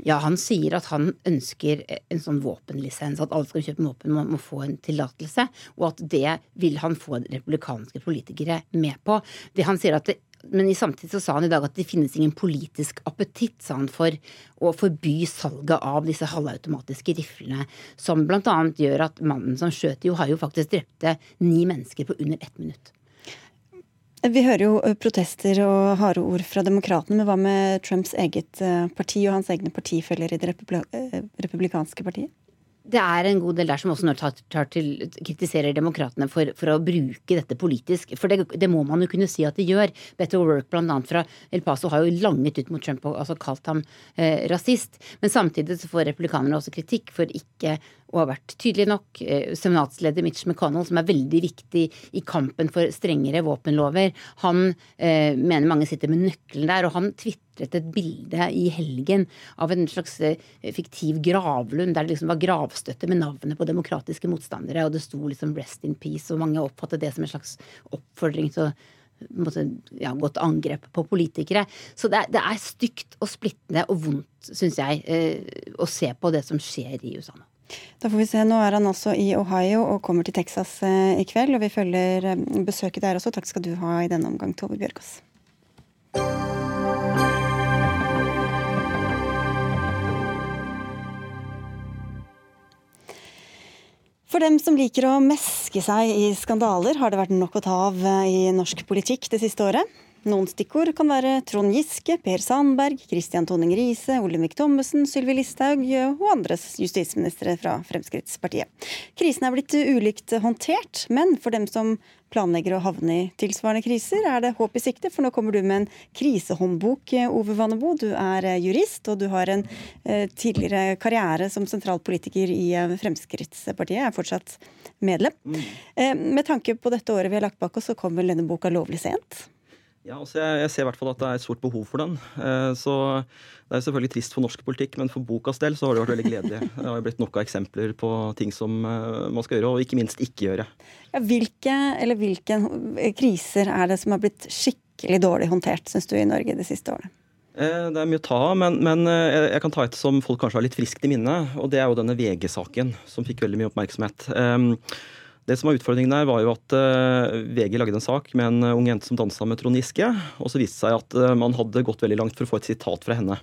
Ja, han sier at han ønsker en sånn våpenlisens, at alle skal kjøpe våpen må, må få en tillatelse, og at det vil han få republikanske politikere med på. Det han sier at det men i samtidig så sa han i dag at det finnes ingen politisk appetitt, sa han, for å forby salget av disse halvautomatiske riflene, som bl.a. gjør at mannen som skjøt i Ohio, faktisk drepte ni mennesker på under ett minutt. Vi hører jo protester og harde ord fra demokratene, men hva med Trumps eget parti og hans egne partifeller i det republikanske partiet? Det er en god del der som også når tar, tar til, kritiserer demokratene for, for, å bruke dette politisk. For det, det, må man jo kunne si at de gjør. Better Work annet fra El Paso har jo langet ut mot Trump og altså kalt ham eh, rasist. Men samtidig så får republikanerne også kritikk for ikke å ha vært tydelig nok. Eh, Seminatsleder Mitch McConnell, som er veldig viktig i kampen for strengere våpenlover, han eh, mener mange sitter med nøkkelen der. og han twitter mestret et bilde i helgen av en slags eh, fiktiv gravlund, der det liksom var gravstøtte med navnet på demokratiske motstandere, og det sto liksom 'Rest in peace', og mange oppfattet det som en slags oppfordring til å måte, ja, gått angrep på politikere. Så det er, det er stygt og splittende og vondt, syns jeg, eh, å se på det som skjer i USA nå. Da får vi se. Nå er han altså i Ohio og kommer til Texas eh, i kveld. Og vi følger besøket der også. Takk skal du ha i denne omgang, Tove Bjørgaas. For dem som liker å meske seg i skandaler, har det vært nok å ta av eh, i norsk politikk det siste året. Noen stikkord kan være Trond Giske, Per Sandberg, Christian Tonning Riise, Olemic Thommessen, Sylvi Listhaug og andre justisministre fra Fremskrittspartiet. Krisen er blitt ulikt håndtert, men for dem som planlegger å havne i tilsvarende kriser, er det håp i sikte. For nå kommer du med en krisehåndbok, Ove Vannebo. Du er jurist, og du har en eh, tidligere karriere som sentralpolitiker i Fremskrittspartiet. Jeg Er fortsatt medlem. Mm. Eh, med tanke på dette året vi har lagt bak oss, så kommer denne boka lovlig sent. Ja, altså jeg, jeg, ser i hvert fall at det er et stort behov for den. Eh, så Det er selvfølgelig trist for norsk politikk, men for bokas del så har det vært veldig gledelig. Det har blitt nok av eksempler på ting som eh, man skal gjøre, og ikke minst ikke gjøre. Ja, hvilke, eller hvilke kriser er det som har blitt skikkelig dårlig håndtert, syns du, i Norge de siste årene? Eh, det er mye å ta av, men, men, jeg kan ta et som folk kanskje har litt friskt i minne. Og det er jo denne VG-saken, som fikk veldig mye oppmerksomhet. Det som var utfordringen der, var jo at eh, VG lagde en sak med en ung jente som dansa med Trond Giske. Og så viste det seg at uh, man hadde gått veldig langt for å få et sitat fra henne.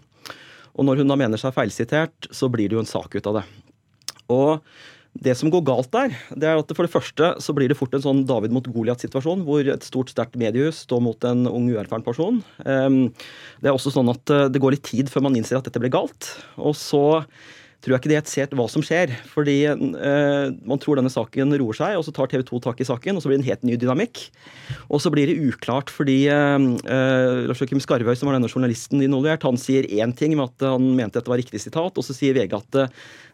Og når hun da mener seg feilsitert, så blir det jo en sak ut av det. Og det som går galt der, det er at for det første så blir det fort en sånn David mot Goliat-situasjon, hvor et stort, sterkt mediehus står mot en ung, uerfaren person. Um, det er også sånn at det går litt tid før man innser at dette ble galt. Og så tror jeg ikke de helt ser hva som skjer. Fordi eh, man tror denne saken roer seg, og så tar TV 2 tak i saken, og så blir det en helt ny dynamikk. Og så blir det uklart fordi eh, eh Lars Joakim Skarvøy, som var denne journalisten involvert, han sier én ting med at han mente dette var riktig sitat, og så sier VG at eh,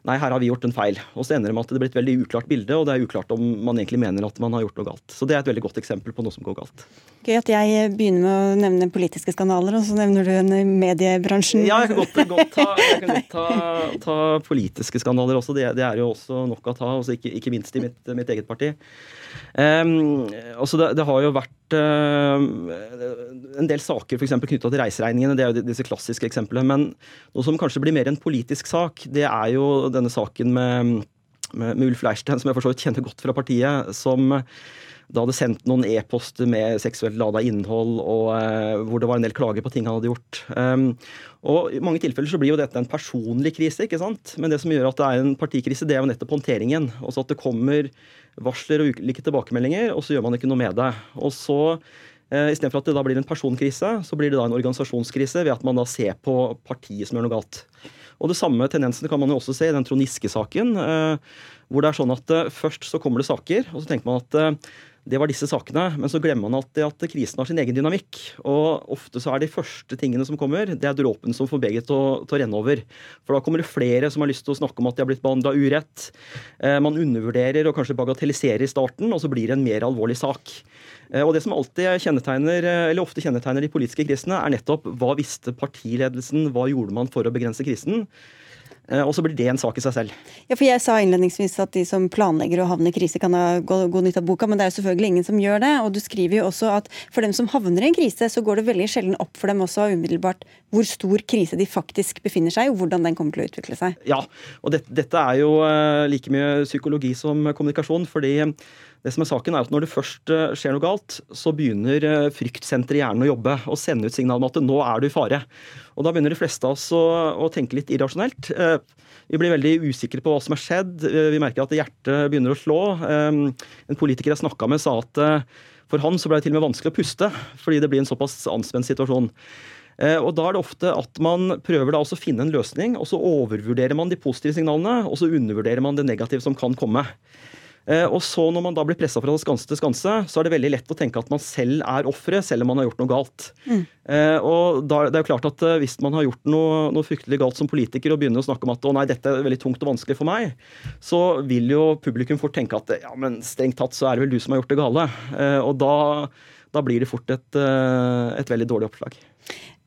nei, her har vi gjort en feil. Og så ender det med at det blir et veldig uklart bilde, og det er uklart om man egentlig mener at man har gjort noe galt. Så det er et veldig godt eksempel på noe som går galt. Gøy at jeg begynner med å nevne politiske skandaler, og så nevner du mediebransjen. Ja, jeg kan godt, godt, ta, kan godt ta, ta, politiske skandaler også. Det, det, er jo også nok å ta, også ikke, ikke minst i mitt, mitt eget parti. Um, altså det, det, har jo vært uh, en del saker f.eks. knytta til reiseregningene. Det er jo disse klassiske eksemplene. Men noe som kanskje blir mer en politisk sak, det er jo denne saken med, med, med Ulf Leirstein, som jeg for så vidt kjenner godt fra partiet. som da hadde sendt noen e-poster med seksuelt lada innhold, og uh, hvor det var en del klager på ting han hadde gjort. Um, og I mange tilfeller så blir jo dette en personlig krise, ikke sant? men det som gjør at det er en partikrise, det er jo nettopp håndteringen. Også at det kommer varsler og ulike tilbakemeldinger, og så gjør man ikke noe med det. Og så eh, Istedenfor at det da blir en personkrise, så blir det da en organisasjonskrise ved at man da ser på partiet som gjør noe galt. Og Det samme tendensen kan man jo også se i den Trond Giske-saken. Eh, hvor det er sånn at Først så kommer det saker, og så tenker man at det var disse sakene. Men så glemmer man alltid at krisen har sin egen dynamikk. Og ofte så er de første tingene som kommer, det er dråpen som får begeret til, til, å renne over. For da kommer det flere som har lyst til å snakke om at de har blitt behandla urett. Eh, man undervurderer og kanskje bagatelliserer i starten, og så blir det en mer alvorlig sak. Eh, og det som alltid kjennetegner, eh, eller ofte kjennetegner de politiske krisene, er nettopp hva visste partiledelsen, hva gjorde man for å begrense krisen? Eh, og så blir det en sak i seg selv. Ja, for Jeg sa innledningsvis at de som planlegger å havne i krise, kan ha god nytte av boka, men det er jo selvfølgelig ingen som gjør det. Og du skriver jo også at for dem som havner i en krise, så går det veldig sjelden opp for dem også umiddelbart hvor stor krise de faktisk befinner seg i, og hvordan den kommer til å utvikle seg. Ja, og det, dette er jo eh, like mye psykologi som kommunikasjon. fordi det som er saken er at Når det først eh, skjer noe galt, så begynner fryktsenteret i hjernen å jobbe og sende ut signal om at nå er du i fare. Og Da begynner de fleste av oss å, å, tenke litt irrasjonelt. Eh, vi blir veldig usikre på hva som har skjedd. Vi merker at hjertet begynner å slå. En politiker jeg snakka med, sa at for han så ble det til og med vanskelig å puste, fordi det blir en såpass anspent situasjon. Og Da er det ofte at man prøver da også å finne en løsning, og så overvurderer man de positive signalene, og så undervurderer man det negative som kan komme. Eh, og så Når man da blir pressa fra skanse til skanse, så er det veldig lett å tenke at man selv er offeret, selv om man har gjort noe galt. Mm. Eh, og da, det er jo klart at eh, Hvis man har gjort noe, noe, fryktelig galt som politiker og begynner å snakke om at å nei, dette er veldig tungt og vanskelig for meg, så vil jo publikum fort tenke at ja, men strengt tatt så er det vel du som har gjort det gale. Og da, da blir det fort et, et veldig dårlig oppslag.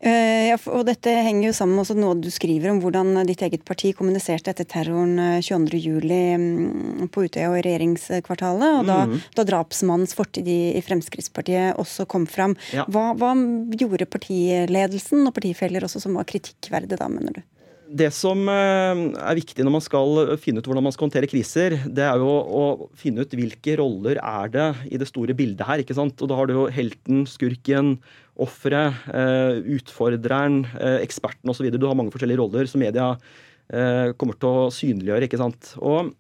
Uh, ja, og dette henger jo sammen med noe du skriver om hvordan ditt eget parti kommuniserte etter terroren 22.07. Um, på Utøya og i regjeringskvartalet. Og da, mm. da drapsmannens fortid i, i, Fremskrittspartiet også kom fram. Ja. Hva, hva, gjorde partiledelsen og partifeller også som var kritikkverdig da, mener du? Det som uh, er viktig når man skal finne ut hvordan man skal håndtere kriser, det er jo å finne ut hvilke roller er det i det store bildet her. ikke sant? Og da har du jo helten, skurken, offeret, eh, utfordreren, eh, eksperten osv. Du har mange forskjellige roller som media eh, kommer til å synliggjøre. ikke sant? Og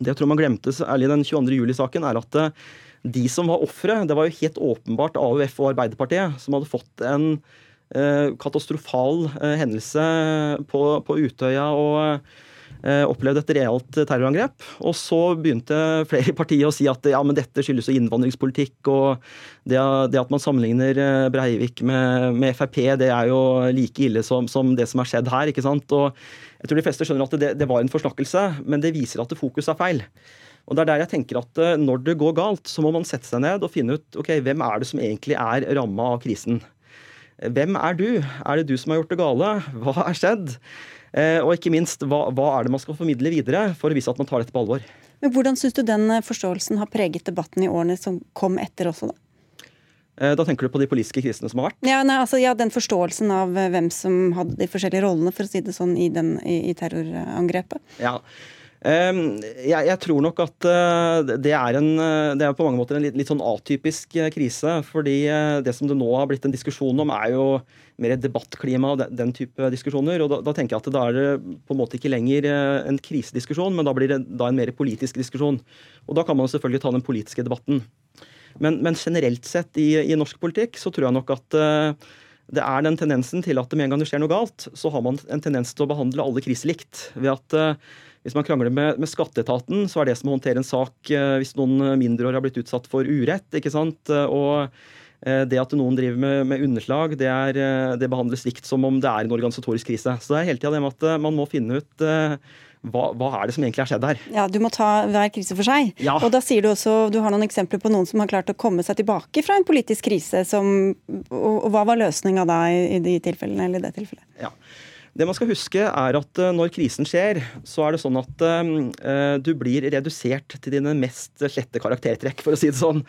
det jeg tror man glemte ærlig i den 22. juli-saken, er at de som var ofre, det var jo helt åpenbart AUF og Arbeiderpartiet, som hadde fått en katastrofal hendelse på, på Utøya. og Eh, opplevde et realt terrorangrep. Og så begynte flere i partiet å si at ja, men dette skyldes jo innvandringspolitikk, og det, det, at man sammenligner eh, Breivik med, med, Frp, det er jo like ille som, som, det som har skjedd her. ikke sant? Og jeg tror de fleste skjønner at det, det var en forsnakkelse, men det viser at det fokus er feil. Og det er der jeg tenker at eh, Når det går galt, så må man sette seg ned og finne ut ok, hvem er det som egentlig er ramma av krisen. Hvem er du? Er det du som har gjort det gale? Hva er skjedd? Eh, og ikke minst, hva, hva, er det man skal formidle videre for å vise at man tar dette på alvor? Men Hvordan syns du den eh, forståelsen har preget debatten i årene som kom etter også, da? Eh, da tenker du på de politiske krisene som har vært? Ja, nei, altså, ja Den forståelsen av hvem som hadde de forskjellige rollene, for å si det sånn, i, den, i, i terrorangrepet. Ja, jeg, jeg, tror nok at eh, det er, en, eh, det er på mange måter en litt, litt, sånn atypisk eh, krise. fordi det som det nå har blitt en diskusjon om, er jo mer debattklima og den type diskusjoner. og da, da, tenker jeg at Da er det på en måte ikke lenger en krisediskusjon, men da blir det da en mer politisk diskusjon. Og Da kan man selvfølgelig ta den politiske debatten. Men, men generelt sett i, i, norsk politikk så tror jeg nok at det er den tendensen til at med en gang det skjer noe galt, så har man en tendens til å behandle alle kriser likt. Ved at hvis man krangler med, med, skatteetaten, så er det som å håndtere en sak eh, hvis noen mindreårige har blitt utsatt for urett. ikke sant? Og eh, det at noen driver med, med underslag, det, er, eh, det, behandles likt som om det er en organisatorisk krise. Så det er hele tida det med at man må finne ut hva, hva, er det som egentlig har skjedd her? Ja, Du må ta hver krise for seg. Ja. Og da sier Du også, du har noen eksempler på noen som har klart å komme seg tilbake fra en politisk krise. Som, og, og hva var løsninga da i, i de tilfellene, eller i det tilfellet? Ja. Det man skal huske, er at eh, når krisen skjer, så er det sånn at uh, du blir redusert til dine mest slette karaktertrekk, for å si det sånn.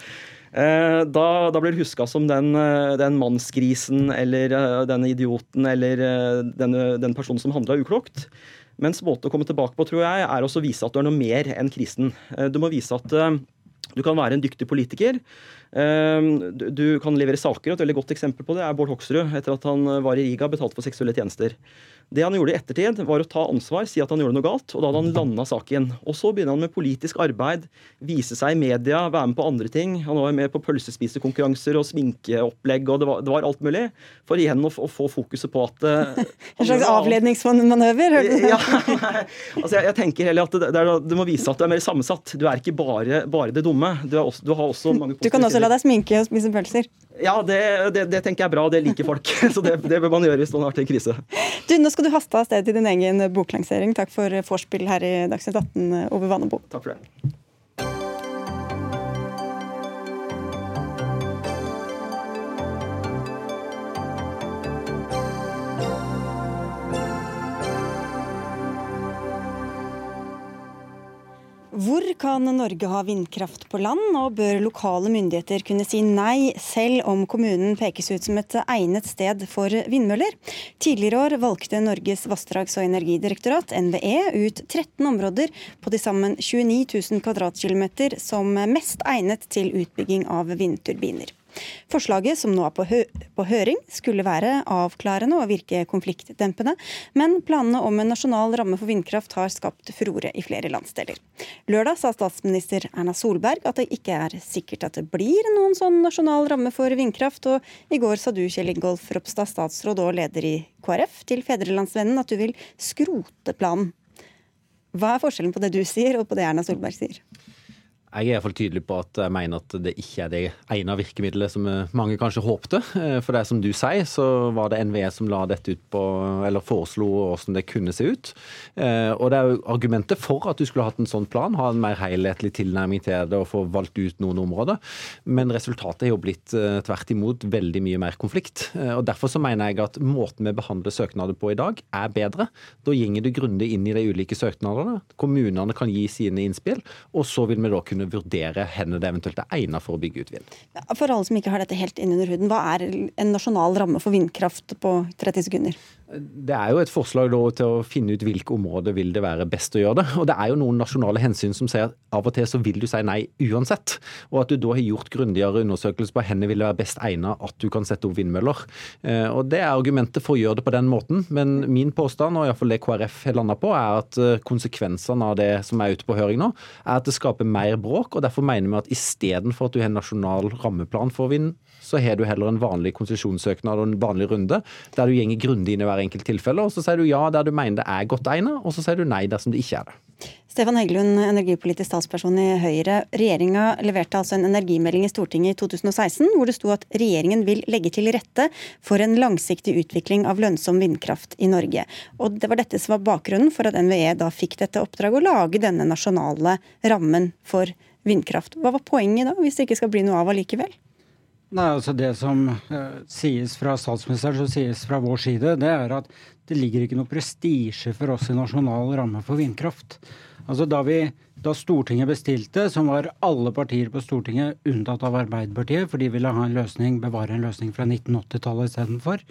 Da, da, blir du huska som den, den mannsgrisen eller uh, denne idioten eller denne, den personen som handla uklokt. Mens måten å komme tilbake på, tror jeg, er også å vise at du er noe mer enn krisen. Du må vise at du kan være en dyktig politiker. Du kan levere saker. Et veldig godt eksempel på det er Bård Hoksrud, etter at han var i Riga betalt for seksuelle tjenester. Det han gjorde i ettertid, var å ta ansvar, si at han gjorde noe galt, og da hadde han landa saken. Og så begynner han med politisk arbeid, vise seg i media, være med på andre ting. Han var med på pølsespisekonkurranser og sminkeopplegg, og det var, det var, alt mulig. For igjen å, å få fokuset på at uh, En slags avledningsmanøver? ja, altså jeg, jeg, tenker heller at det, det er, du må vise at du er mer sammensatt. Du er ikke bare, bare det dumme. Du, også, du, har også mange Du kan også la deg sminke og spise pølser? Ja, det, det, det, tenker jeg er bra. Det liker folk. Så det, det bør man gjøre hvis man har vært i krise. Du, Nå skal du haste av sted til din egen boklansering. Takk for vorspiel her i Dagsnytt 18 over Vannebo. Takk for det. Hvor kan Norge ha vindkraft på land, og bør lokale myndigheter kunne si nei, selv om kommunen pekes ut som et egnet sted for vindmøller? Tidligere år valgte Norges vassdrags- og energidirektorat, NVE, ut 13 områder på til sammen 29 000 kvadratkilometer som mest egnet til utbygging av vindturbiner. Forslaget, som nå er på, hø på høring, skulle være avklarende og virke konfliktdempende, men planene om en nasjonal ramme for vindkraft har skapt furore i flere landsdeler. Lørdag sa statsminister Erna Solberg at det ikke er sikkert at det blir noen sånn nasjonal ramme for vindkraft, og i går sa du, Kjell Ingolf Ropstad, statsråd og leder i KrF, til Fedrelandsvennen at du vil skrote planen. Hva er forskjellen på det du sier og på det Erna Solberg sier? Jeg er iallfall tydelig på at jeg mener at det ikke er det ene virkemidlet som mange kanskje håpte. Eh, for det er som du sier, så var det NVE som la dette ut på, eller foreslo hvordan det kunne se ut. Eh, og det er jo argumentet for at du skulle hatt en sånn plan, ha en mer helhetlig tilnærming til det og få valgt ut noen områder. Men resultatet er jo blitt eh, tvert imot veldig mye mer konflikt. Og Derfor så mener jeg at måten vi behandler søknader på i dag, er bedre. Da gjenger du grundig inn i de ulike søknadene. Kommunene kan gi sine innspill, og så vil vi da kunne vurdere hvor det eventuelt er egnet for å bygge ut vind. For alle som ikke har dette helt innunder huden, hva er en nasjonal ramme for vindkraft på 30 sekunder? Det er jo et forslag til å finne ut hvilke områder vil det være best å gjøre det. Og det er jo noen nasjonale hensyn som sier at av og til så vil du si nei uansett. Og at du da har gjort grundigere undersøkelser på hvor vil det være best egnet at du kan sette opp vindmøller. Eh, og det er argumentet for å gjøre det på den måten. Men min påstand, og iallfall det KrF har landa på, er at eh, konsekvensene av det som er ute på høring nå, er at det skaper mer bråk. og Derfor mener vi at istedenfor at du har en nasjonal rammeplan for vind, så har du heller en vanlig konsesjonssøknad og en vanlig runde der du gjenger grundig inn i hver enkelt tilfelle. og Så sier du ja der du mener det er godt egnet, og så sier du nei dersom det ikke er det. Stefan Heggelund, energipolitisk statsperson i Høyre. Regjeringa leverte altså en energimelding i Stortinget i 2016 hvor det sto at regjeringen vil legge til rette for en langsiktig utvikling av lønnsom vindkraft i Norge. Og Det var dette som var bakgrunnen for at NVE da fikk dette oppdraget å lage denne nasjonale rammen for vindkraft. Hva var poenget da, hvis det ikke skal bli noe av allikevel? Nei, altså Det som uh, sies fra statsministeren, som sies fra vår side, det er at det ligger ikke noe prestisje for oss i nasjonal ramme for vindkraft. Altså da, vi, da Stortinget bestilte, som var alle partier på Stortinget unntatt av Arbeiderpartiet, for de ville ha en løsning, bevare en løsning fra 1980-tallet istedenfor.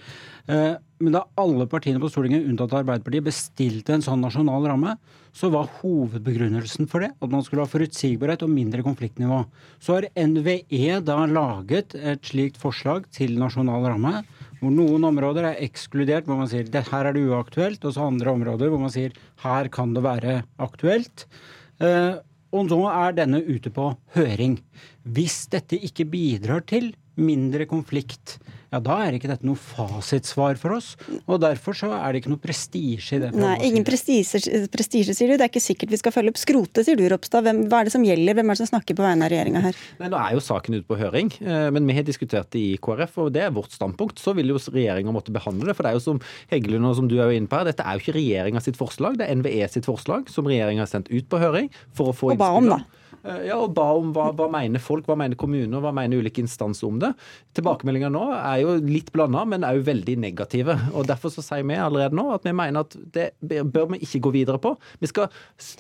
Uh, men da alle partiene på Stortinget unntatt av Arbeiderpartiet bestilte en sånn nasjonal ramme, så var hovedbegrunnelsen for det at man skulle ha forutsigbarhet og mindre konfliktnivå. Så har NVE da laget et slikt forslag til nasjonal ramme, hvor noen områder er ekskludert, hvor man sier det her er det uaktuelt, og så andre områder hvor man sier her kan det være aktuelt. Eh, og nå er denne ute på høring. Hvis dette ikke bidrar til mindre konflikt, ja da er ikke dette noe fasitsvar for oss. Og derfor så er det ikke noe prestisje i det. Nei, ingen prestisje, sier du. Det er ikke sikkert vi skal følge opp skrotet, sier du Ropstad. Hvem, hva er det som gjelder? Hvem er det som snakker på vegne av regjeringa her? Nei, Nå er jo saken ute på høring, eh, men vi har diskutert det i KrF, og det er vårt standpunkt. Så vil jo regjeringa måtte behandle det. For det er jo som Heggelund og som du er jo inne på her, dette er jo ikke regjeringa sitt forslag, det er NVE sitt forslag som regjeringa har sendt ut på høring for å få Og ba om, da. Eh, ja, og ba om hva, hva mener folk, hva mener kommuner, hva mener ulike instanser om det. Tilbakemeldinger nå er jo litt blanda, men òg veldig negative. og Derfor så sier vi allerede nå at vi mener at det bør vi ikke gå videre på. Vi skal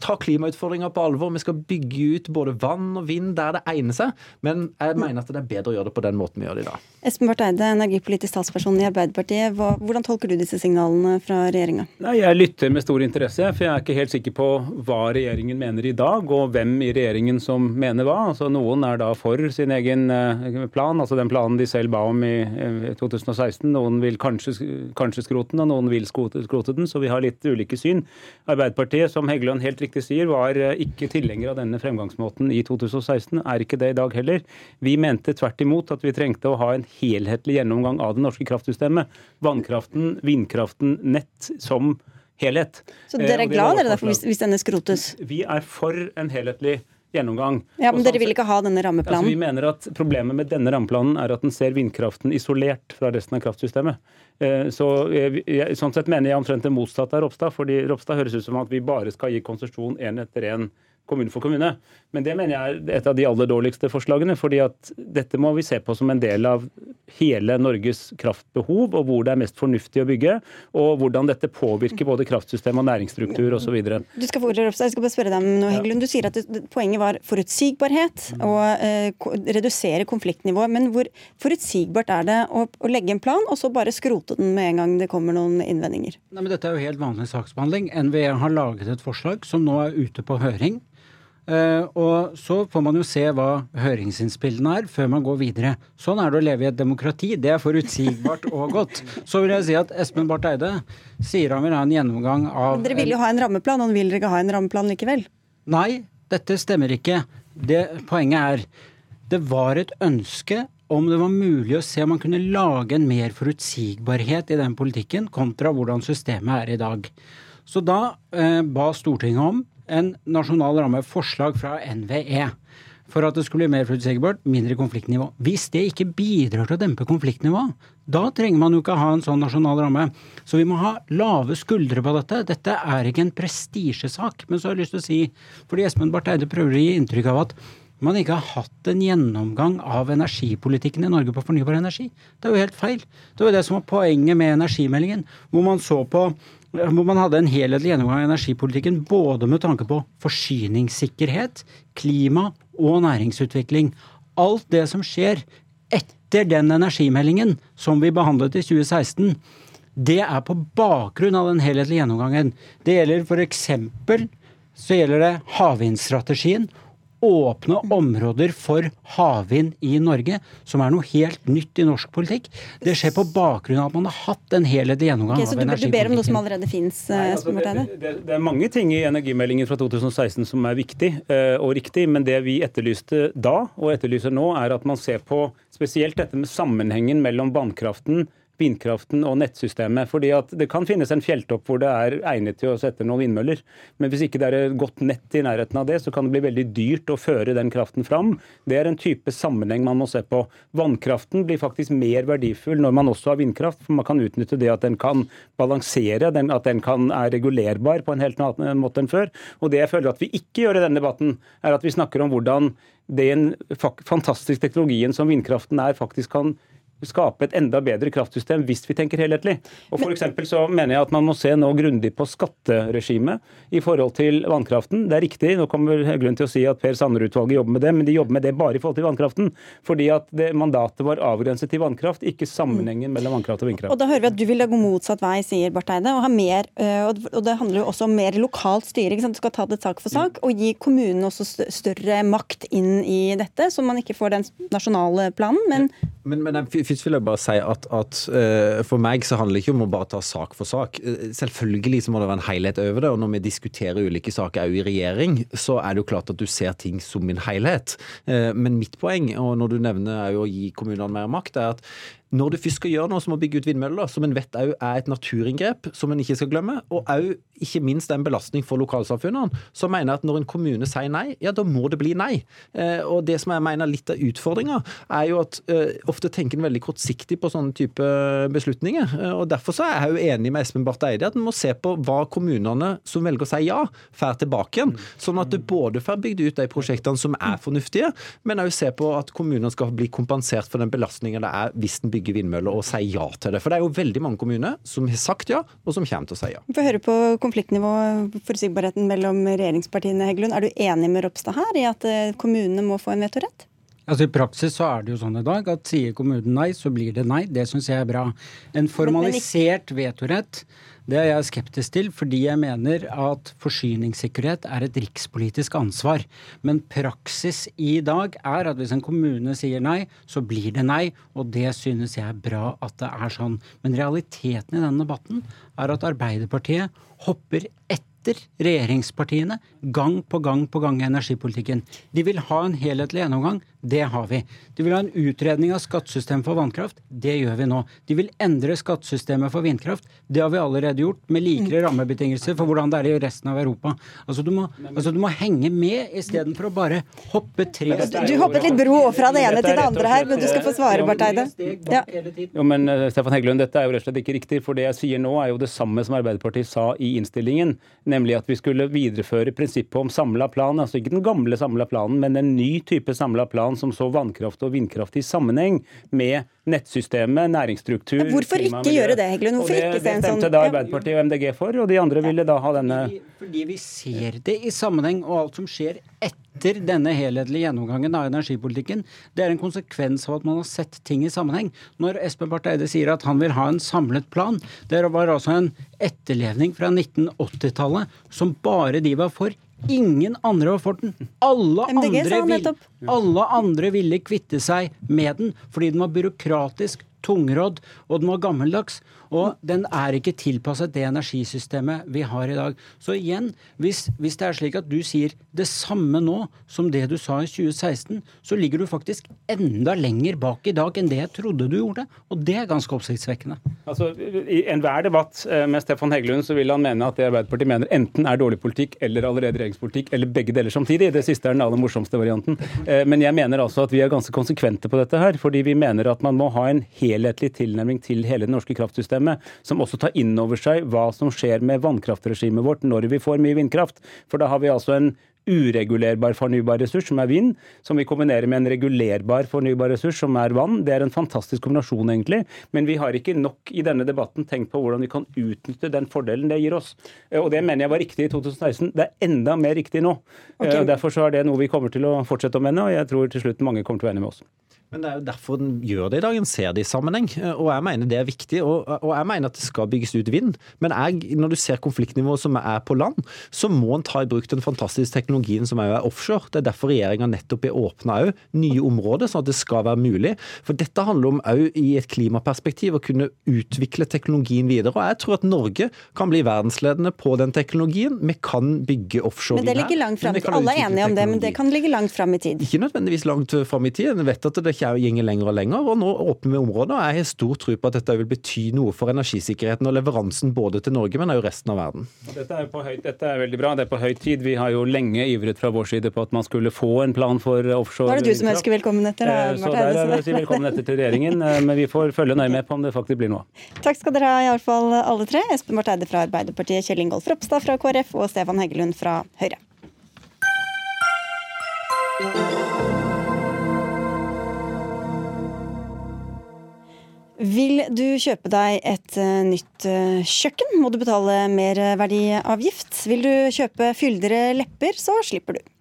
ta klimautfordringer på alvor, vi skal bygge ut både vann og vind der det egner seg, men jeg mener at det er bedre å gjøre det på den måten vi gjør det i dag. Espen Barth Eide, energipolitisk talsperson i Arbeiderpartiet. Hvordan tolker du disse signalene fra regjeringa? Jeg lytter med stor interesse, for jeg er ikke helt sikker på hva regjeringen mener i dag, og hvem i regjeringen regjeringen som mener hva. Altså, noen er da for sin egen eh, plan, altså den planen de selv ba om i 2016. Noen vil kanskje, kanskje skrote den, og noen vil skrote, skrote den. Så vi har litt ulike syn. Arbeiderpartiet, som Heggeland helt riktig sier, var eh, ikke tilhenger av denne fremgangsmåten i 2016. Er ikke det i dag heller. Vi mente tvert imot at vi trengte å ha en helhetlig gjennomgang av det norske kraftsystemet. Vannkraften, vindkraften, nett som helhet. Så dere er eh, glad dere derfor hvis, hvis denne skrotes? Vi er for en helhetlig gjennomgang. Ja, Men dere vil ikke ha denne rammeplanen? Altså, vi mener at Problemet med denne rammeplanen er at den ser vindkraften isolert fra resten av kraftsystemet. Eh, så Sånn sett mener jeg omtrent det motsatte av Ropstad. fordi Ropstad høres ut som at vi bare skal gi konsesjon én etter én kommune for kommune. Men det mener jeg er et av de aller dårligste forslagene. fordi at dette må vi se på som en del av hele Norges kraftbehov, og hvor det er mest fornuftig å bygge. Og hvordan dette påvirker både kraftsystem og næringsstruktur osv. Du skal få ordet, Ropstad. Jeg skal bare spørre deg om noe, Heggelund. Du sier at poenget var forutsigbarhet og eh, redusere konfliktnivået. Men hvor forutsigbart er det å, å, legge en plan, og så bare skrote den med en gang det kommer noen innvendinger? Nei, men Dette er jo helt vanlig saksbehandling. NVE har laget et forslag som nå er ute på høring. Uh, og så får man jo se hva høringsinnspillene er, før man går videre. Sånn er det å leve i et demokrati. Det er forutsigbart og godt. Så vil jeg si at Espen Barth Eide sier han vil ha en gjennomgang av Dere vil jo ha en rammeplan, og vil dere ikke ha en rammeplan likevel? Nei, dette stemmer ikke. Det, poenget er det var et ønske om det var mulig å se om man kunne lage en mer forutsigbarhet i den politikken, kontra hvordan systemet er i dag. Så da eh, ba Stortinget om en nasjonal ramme, forslag fra NVE. for at det skulle bli mer forutsigbart, mindre konfliktnivå. Hvis det ikke bidrar til å dempe konfliktnivået, da trenger man jo ikke ha en sånn nasjonal ramme. Så vi må ha lave skuldre på dette. Dette er ikke en prestisjesak. Men så har jeg lyst til å si, fordi Espen Barth Eide prøver å gi inntrykk av at man ikke har hatt en gjennomgang av energipolitikken i Norge på fornybar energi. Det er jo helt feil. Det var det som var poenget med energimeldingen, hvor man så på hvor man hadde en helhetlig gjennomgang av energipolitikken både med tanke på forsyningssikkerhet, klima og næringsutvikling. Alt det som skjer etter den energimeldingen som vi behandlet i 2016, det er på bakgrunn av den helhetlige gjennomgangen. Det gjelder f.eks. så gjelder det havvindstrategien åpne områder for havvind i Norge, som er noe helt nytt i norsk politikk. Det skjer på bakgrunn av at man har hatt en helhetlig gjennomgang okay, av energipolitikken. Så du ber om noe som allerede fins? Altså, det, det, det, er mange ting i energimeldingen fra 2016 som er viktig uh, og riktig, men det vi etterlyste da og etterlyser nå, er at man ser på spesielt dette med sammenhengen mellom vannkraften vindkraften og nettsystemet. fordi at Det kan finnes en fjelltopp hvor det er egnet til å sette noen vindmøller. Men hvis ikke det er et godt nett i nærheten av det, så kan det bli veldig dyrt å føre den kraften fram. Det er en type sammenheng man må se på. Vannkraften blir faktisk mer verdifull når man også har vindkraft. for Man kan utnytte det at den kan balansere, at den kan, er regulerbar på en helt annen måte enn før. Og Det jeg føler at vi ikke gjør i denne debatten, er at vi snakker om hvordan den fantastiske teknologien som vindkraften er, faktisk kan skape et enda bedre kraftsystem hvis vi tenker helhetlig. Og for så mener jeg at Man må se nå grundig på skatteregimet i forhold til vannkraften. Det er riktig, nå kommer grunn til å si at Per Sanner-utvalget jobber med det, men de jobber med det bare i forhold til vannkraften. Fordi at det, mandatet var avgrenset til vannkraft, ikke sammenhengen mellom vannkraft og vindkraft. Og Da hører vi at du vil gå motsatt vei, sier Barth Eide. Og, mer, og det handler jo også om mer lokalt styre. Du skal ta det sak for sak og gi kommunene også større makt inn i dette, så man ikke får den nasjonale planen, men men, men først vil jeg bare si at, at uh, for meg så handler det ikke om å bare ta sak for sak. Uh, selvfølgelig så må det være en helhet over det. Og når vi diskuterer ulike saker òg i regjering, så er det jo klart at du ser ting som en helhet. Uh, men mitt poeng, og når du nevner å gi kommunene mer makt, er at når du først skal gjøre noe som å bygge ut vindmøller, som en vet er et naturinngrep, som en ikke skal glemme, og òg ikke minst en belastning for lokalsamfunnene, så mener jeg at når en kommune sier nei, ja da må det bli nei. Eh, og det som jeg mener litt av utfordringa, er jo at eh, ofte tenker en veldig kortsiktig på sånne type beslutninger. Eh, og Derfor så er jeg jo enig med Espen Barth Eide at en må se på hva kommunene som velger å si ja, får tilbake igjen. Sånn at du både får bygd ut de prosjektene som er fornuftige, men òg se på at kommunene skal bli kompensert for den belastninga det er hvis en bygger bygge vindmøller og si ja til det. For det er jo veldig mange kommuner som har sagt ja, og som kommer til å si ja. Vi får høre på konfliktnivået, forutsigbarheten mellom regjeringspartiene, Heggelund. Er du enig med Ropstad her i at eh, kommunene må få en vetorett? Altså I praksis så er det jo sånn i dag at sier kommunen nei, så blir det nei. Det syns jeg er bra. En formalisert vetorett det er jeg skeptisk til, fordi jeg mener at forsyningssikkerhet er et rikspolitisk ansvar. Men praksis i dag er at hvis en kommune sier nei, så blir det nei. Og det synes jeg er bra at det er sånn. Men realiteten i denne debatten er at Arbeiderpartiet hopper etter regjeringspartiene gang på gang på gang i energipolitikken. De vil ha en helhetlig gjennomgang. Det har vi. De vil ha en utredning av skattesystemet for vannkraft. Det gjør vi nå. De vil endre skattesystemet for vindkraft. Det har vi allerede gjort, med likere rammebetingelser for hvordan det er i resten av Europa. Altså Du må, altså, du må henge med istedenfor å bare hoppe tre Du, du hoppet litt bro fra det ene til det andre her, men du skal få svare, Barth Eide. Ja. Jo, men uh, Stefan Heggelund, dette er jo rett og slett ikke riktig. For det jeg sier nå, er jo det samme som Arbeiderpartiet sa i innstillingen nemlig at vi skulle videreføre prinsippet om samla plan. Altså ikke den gamle samla planen, men en ny type samla plan som så vannkraft og vindkraft i sammenheng med nettsystemet, næringsstruktur Hvorfor ikke gjøre det, Heggelund? Hvorfor det, ikke se en sånn Det stemte da Arbeiderpartiet og MDG for, og de andre ville da ha denne fordi, fordi vi ser det i sammenheng, og alt som skjer etter denne helhetlige gjennomgangen av energipolitikken, det er en konsekvens av at man har sett ting i sammenheng. Når Espen Barth Eide sier at han vil ha en samlet plan, det var altså en etterlevning fra 1980-tallet som bare de var for. Ingen andre var for den. Alle andre, ville, alle andre ville kvitte seg med den fordi den var byråkratisk, tungrodd og den var gammeldags. Og den er ikke tilpasset det energisystemet vi har i dag. Så igjen, hvis, hvis det er slik at du sier det samme nå som det du sa i 2016, så ligger du faktisk enda lenger bak i dag enn det jeg trodde du gjorde. Og det er ganske oppsiktsvekkende. Altså, I enhver debatt eh, med Stefan Heggelund så vil han mene at det Arbeiderpartiet mener enten er dårlig politikk eller allerede regjeringspolitikk, eller begge deler samtidig. Det siste er den aller morsomste varianten. Eh, men jeg mener altså at vi er ganske konsekvente på dette her, fordi vi mener at man må ha en helhetlig tilnærming til hele det norske kraftsystemet, som også tar inn over seg hva som skjer med vannkraftregimet vårt når vi får mye vindkraft. For da har vi altså en uregulerbar fornybar ressurs, som er vind, som vi kombinerer med en regulerbar fornybar ressurs, som er vann. Det er en fantastisk kombinasjon, egentlig. Men vi har ikke nok i denne debatten tenkt på hvordan vi kan utnytte den fordelen det gir oss. Eh, og det mener jeg var riktig i 2016. Det er enda mer riktig nå. Eh, okay. Derfor så er det noe vi kommer til å fortsette å mene, og jeg tror til slutt mange kommer til å være enig med oss. Men det er jo derfor den gjør det i dag. En ser det i sammenheng. Og jeg mener det er viktig. Og, og jeg mener at det skal bygges ut vind. Men jeg, når du ser konfliktnivået som er på land, så må en ta i bruk den fantastiske teknologien som er offshore. Det er derfor regjeringa nettopp har åpna nye områder, sånn at det skal være mulig. For dette handler om òg i et klimaperspektiv å kunne utvikle teknologien videre. Og jeg tror at Norge kan bli verdensledende på den teknologien. Vi kan bygge offshore Men det ligger langt fram. Alle er enige om det, men det kan ligge langt fram i tid? Ikke nødvendigvis langt fram i tid. En vet at det går lenger og lenger, og nå åpner vi områder. og Jeg har stor tro på at dette vil bety noe for energisikkerheten og leveransen både til Norge, men også resten av verden. Dette er, høy, dette er, veldig bra. Det er på høy tid. Vi har jo lenge ivret fra vår side på at man skulle få en plan for offshore Da er det du som ønsker velkommen etter, da, eh, Så der er det å si velkommen etter til regjeringen, eh, men vi får følge nøye med på om det faktisk blir noe. Takk skal dere ha, iallfall alle tre. Espen Barth Eide fra Arbeiderpartiet, Kjell Ingolf Ropstad fra KrF og Stefan Heggelund fra Høyre. Vil du kjøpe deg et eh, nytt eh, kjøkken, må du betale merverdiavgift. Vil du kjøpe fyldigere lepper, så slipper du.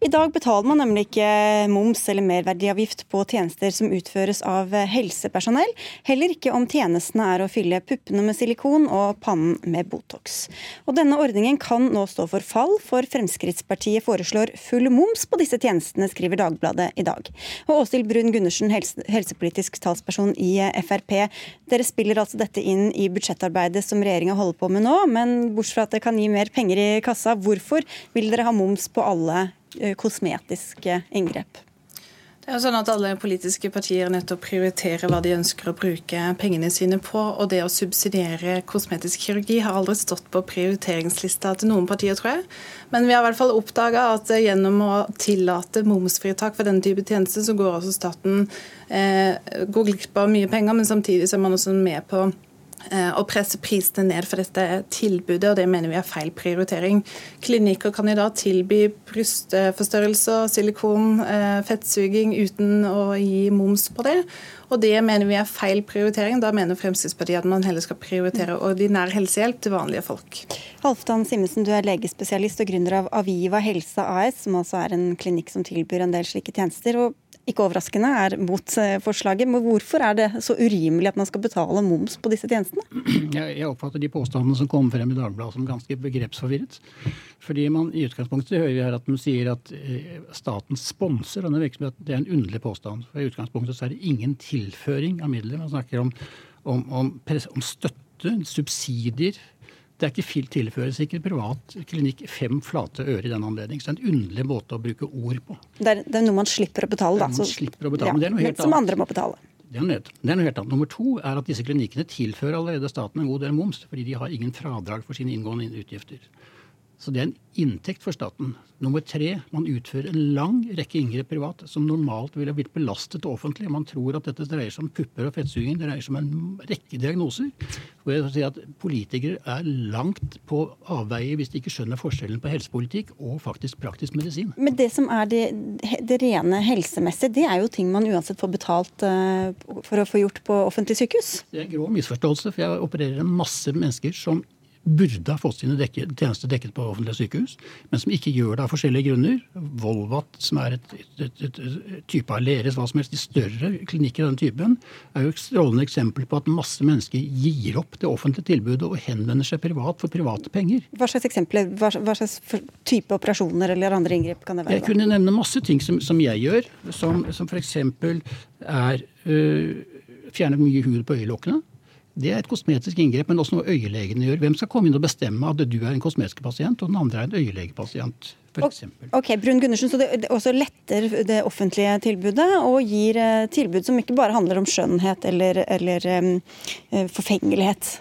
I dag betaler man nemlig ikke moms eller merverdiavgift på tjenester som utføres av helsepersonell, heller ikke om tjenestene er å fylle puppene med silikon og pannen med Botox. Og denne ordningen kan nå stå for fall, for Fremskrittspartiet foreslår full moms på disse tjenestene, skriver Dagbladet i dag. Og Åshild Brun Gundersen, helse, helsepolitisk talsperson i Frp. Dere spiller altså dette inn i budsjettarbeidet som regjeringa holder på med nå, men bortsett fra at det kan gi mer penger i kassa, hvorfor vil dere ha moms på alle Eh, kosmetiske inngrep. Det er sånn at Alle politiske partier nettopp nødt til å prioritere hva de ønsker å bruke pengene sine på. og Det å subsidiere kosmetisk kirurgi har aldri stått på prioriteringslista til noen partier, tror jeg. Men vi har i hvert fall oppdaga at gjennom å tillate momsfritak for denne type tjenester, så går også staten eh, går glipp av mye penger, men samtidig så er man også med på Eh, å presse prisene ned for dette tilbudet, og det mener vi er feil prioritering. Klinikker kan i dag tilby brystforstørrelser, silikon, eh, fettsuging uten å gi moms på det. Og det mener vi er feil prioritering. Da mener Fremskrittspartiet at man heller skal prioritere ordinær helsehjelp til vanlige folk. Halvdan Simensen, du er legespesialist og gründer av Aviva Helse AS, som altså er en klinikk som tilbyr en del slike tjenester. og ikke overraskende, er mot forslaget. Men hvorfor er det så urimelig at man skal betale moms på disse tjenestene? Jeg oppfatter de påstandene som kom frem i Dagbladet som ganske begrepsforvirret. Fordi man i utgangspunktet hører vi her at man sier at eh, staten sponser denne virksomheten. Det er en underlig påstand. For I utgangspunktet er det ingen tilføring av midler. Man snakker om, om, om, om støtte, subsidier det er ikke tilføres ikke privat klinikk fem flate øre i den anledning. Så det er en underlig måte å bruke ord på. Det er, det er noe man slipper å betale, da. Man slipper å betale, ja, men det er noe helt Som andre må betale. Det er, det er noe helt annet. Nummer to er at disse klinikkene tilfører allerede staten en god del moms, fordi de har ingen fradrag for sine inngående utgifter. Så det er en inntekt for staten. Nummer tre, man utfører en lang rekke inngrep privat som normalt ville blitt belastet det offentlige. Man tror at dette dreier seg om pupper og fettsuging. Det dreier seg om en rekke diagnoser. Hvor jeg si at Politikere er langt på avveie hvis de ikke skjønner forskjellen på helsepolitikk og faktisk praktisk medisin. Men det som er det, det rene helsemessige, det er jo ting man uansett får betalt uh, for å få gjort på offentlig sykehus? Det er en grov misforståelse, for jeg opererer en masse mennesker som burde ha fått sine dekke, tjenester dekket på offentlige sykehus, men som ikke gjør det av forskjellige grunner. Volvat, som er et, et, et, et type Aleris, hva som helst, de større klinikker av den typen, er jo et strålende eksempel på at masse mennesker gir opp det offentlige tilbudet og henvender seg privat for private penger. Hva slags eksempler, hva, hva slags type operasjoner eller andre inngrep kan det være? Jeg kunne nevne masse ting som, som jeg gjør, som, som f.eks. er øh, fjerne mye hud på øyelokkene. Det er et kosmetisk inngrep, men også noe øyelegene gjør. Hvem skal komme inn og bestemme at du er en kosmetisk pasient, og den andre er en øyelegepasient? Ok, Brun Gundersen, så det også letter det offentlige tilbudet og gir eh, tilbud som ikke bare handler om skjønnhet eller, eller um, forfengelighet?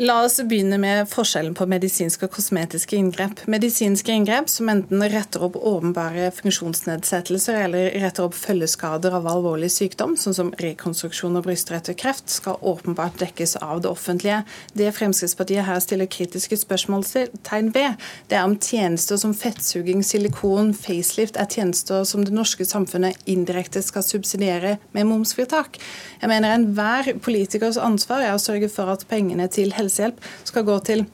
La oss begynne med forskjellen på medisinske og kosmetiske inngrep. Medisinske inngrep som enten retter opp åpenbare funksjonsnedsettelser eller retter opp følgeskader av alvorlig sykdom, sånn som rekonstruksjon av bryster og kreft, skal åpenbart dekkes av det offentlige. Det Fremskrittspartiet her stiller kritiske spørsmålstegn ved, det er om tjenester som fettsuging, silikon, facelift er tjenester som det norske samfunnet indirekte skal subsidiere med momsfritak. Jeg mener enhver politikers ansvar er å sørge for at pengene til helse helsehjelp skal gå til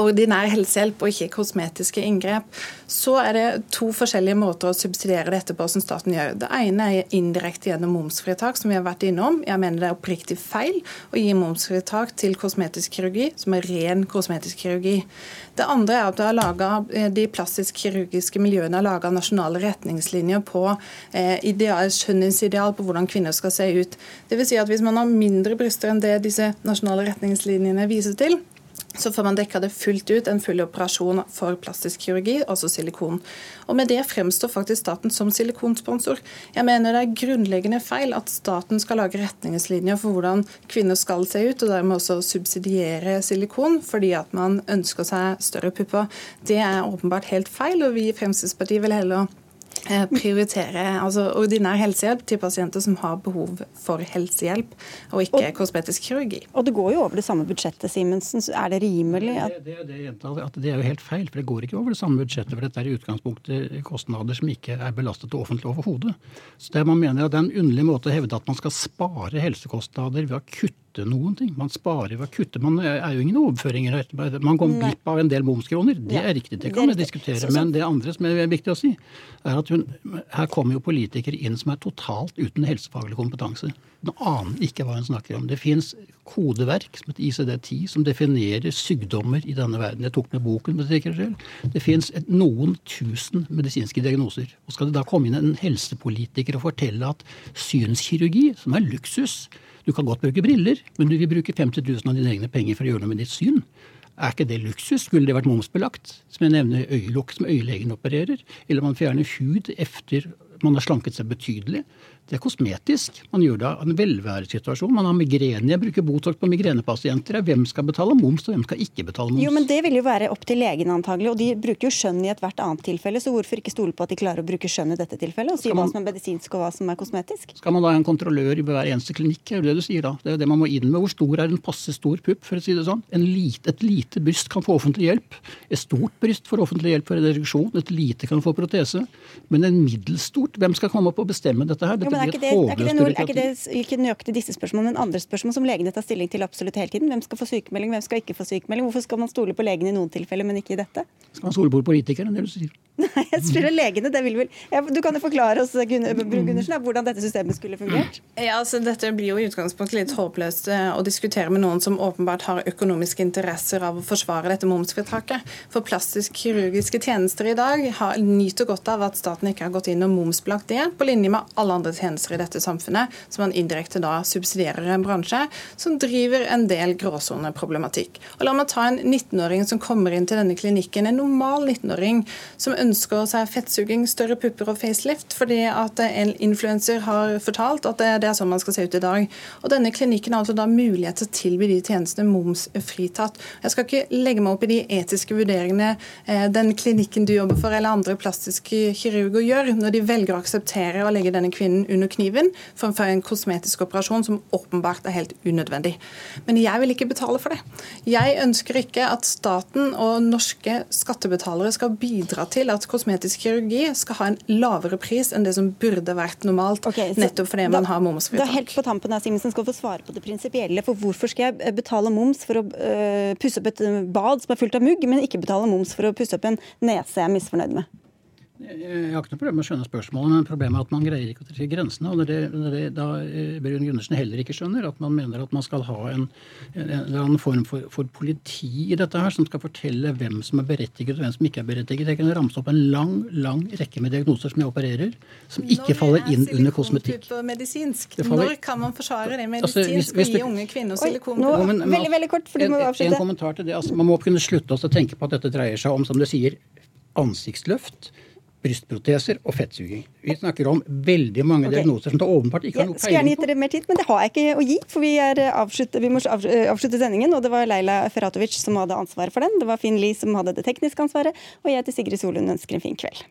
ordinær helsehjelp og ikke kosmetiske inngrep, så er det to forskjellige måter å subsidiere dette på som staten gjør. Det ene er indirekte gjennom momsfritak, som vi har vært innom. Jeg mener det er oppriktig feil å gi momsfritak til kosmetisk kirurgi, som er ren kosmetisk kirurgi. Det andre er at laget, eh, de plastisk-kirurgiske miljøene har laga nasjonale retningslinjer på eh, ideal, skjønnhetsideal på hvordan kvinner skal se ut. Det vil si at Hvis man har mindre bryster enn det disse nasjonale retningslinjene viser til, så får man dekka det fullt ut, en full operasjon for plastisk kirurgi, altså silikon. Og Med det fremstår faktisk staten som silikonsponsor. Jeg mener det er grunnleggende feil at staten skal lage retningslinjer for hvordan kvinner skal se ut, og dermed også subsidiere silikon fordi at man ønsker seg større pupper. Det er åpenbart helt feil, og vi i Fremskrittspartiet vil heller prioritere altså ordinær helsehjelp til pasienter som har behov for helsehjelp, og ikke og, kosmetisk kirurgi. Og det går jo over det samme budsjettet, Simensen. Er det rimelig? At... Det, det, det, at det er jo helt feil, for det går ikke over det samme budsjettet. For dette er i utgangspunktet kostnader som ikke er belastet det offentlige overhodet. Så det man mener at det er en underlig måte å hevde at man skal spare helsekostnader ved å kutte kutte noen ting. Man sparer ved å kutte. Man er jo ingen overføringer. Man går glipp av en del momskroner. Det er riktig, det kan vi diskutere. Men det andre som er viktig å si, er at hun, her kommer jo politikere inn som er totalt uten helsefaglig kompetanse. Hun aner ikke hva hun snakker om. Det fins kodeverk som heter ICD-10 som definerer sykdommer i denne verden. Jeg tok med boken for sikkerhets skyld. Det fins noen tusen medisinske diagnoser. Og skal det da komme inn en helsepolitiker og fortelle at synskirurgi, som er luksus, du kan godt bruke briller, men du vil bruke 50 000 av dine egne penger for å gjøre noe med ditt syn. Er ikke det luksus? Skulle det vært momsbelagt? Som jeg nevner øyelokk som øyelegen opererer. Eller man fjerner hud etter man har slanket seg betydelig. Det er kosmetisk. Man gjør det av en velværesituasjon. Man har migrene. Jeg bruker Botox på migrenepasienter. Hvem skal betale moms, og hvem skal ikke betale moms? Jo, men Det vil jo være opp til legen antagelig, og de bruker jo skjønn i ethvert annet tilfelle. Så hvorfor ikke stole på at de klarer å bruke skjønn i dette tilfellet, og si hva som er medisinsk og hva som er kosmetisk? Skal man da ha en kontrollør i hver eneste klinikk? Er det det du sier da? Det er jo det man må inn med. Hvor stor er en passe stor pupp, for å si det sånn? Lite, et lite bryst kan få offentlig hjelp. Et stort bryst får offentlig hjelp for reduksjon. Et lite kan få protese. Men en middels stort, hvem skal komme opp og bestemme dette her? Dette jo, er, ikke det, er, ikke det noe, er ikke det ikke nøyaktig disse spørsmålene, men andre spørsmål som legene tar stilling til absolutt hele tiden? Hvem skal få sykemelding, hvem skal ikke få sykemelding? Hvorfor skal man stole på legene i noen tilfeller, men ikke i dette? Skal man stole på politikerne, det du sier? Nei, jeg spør legene. det vil vel... Du kan jo forklare oss Gundersen, hvordan dette systemet skulle fungert? Ja, altså Dette blir jo i utgangspunktet litt håpløst eh, å diskutere med noen som åpenbart har økonomiske interesser av å forsvare dette momsfritaket. For plastisk-kirurgiske tjenester i dag har, nyter godt av at staten ikke har gått inn og momsbelagt det, på linje med alle andre tjenester i dette samfunnet, som man indirekte da subsidierer en bransje som driver en del gråsoneproblematikk. Og La meg ta en 19-åring som kommer inn til denne klinikken, en normal 19-åring som ønsker seg fettsuging, større pupper og facelift, fordi at en influenser har fortalt at det, er sånn man skal se ut i dag. Og Denne klinikken har altså da mulighet til å tilby de tjenestene momsfritatt. Jeg skal ikke legge meg opp i de etiske vurderingene eh, den klinikken du jobber for eller andre plastiske kirurger gjør, når de velger å akseptere å legge denne kvinnen under kniven fremfor en kosmetisk operasjon som åpenbart er helt unødvendig. Men jeg vil ikke betale for det. Jeg ønsker ikke at staten og norske skattebetalere skal bidra til at kosmetisk kirurgi skal ha en lavere pris enn det som burde vært normalt, okay, nettopp fordi da, man har momsfritak. Da helt på tampen av Simensen skal få svare på det prinsipielle. For hvorfor skal jeg eh, betale moms for å uh, pusse opp et bad som er fullt av mugg, men ikke betale moms for å pusse opp en nese jeg er misfornøyd med? Jeg har ikke noe problem med å skjønne spørsmålet, men problemet er at man greier ikke å trekke grensene. og det er det, det, da eh, Brun Gundersen heller ikke skjønner. At man mener at man skal ha en, en eller annen form for, for, politi i dette her, som skal fortelle hvem som er berettiget og hvem som ikke er berettiget. Jeg kan ramse opp en lang lang rekke med diagnoser som jeg opererer, som ikke faller inn under kosmetikk. medisinsk? Når kan man forsvare det medisinsk altså, hvis, hvis, og gi unge kvinner silikonpupper? Veldig, veldig kort, for du må avslutte. En, en kommentar til det. Altså, man må kunne slutte å tenke på at dette dreier seg om, som du sier, ansiktsløft brystproteser og fettsuging. Vi snakker om veldig mange okay. diagnoser som det åpenbart ikke har noe peiling på. Skulle gjerne gitt dere mer tid, men det har jeg ikke å gi. For vi, avslutt, vi må avslutte sendingen, og det var Leila Ferratovic som hadde ansvaret for den. Det var Finn Lie som hadde det tekniske ansvaret, og jeg heter Sigrid Solund ønsker en fin kveld.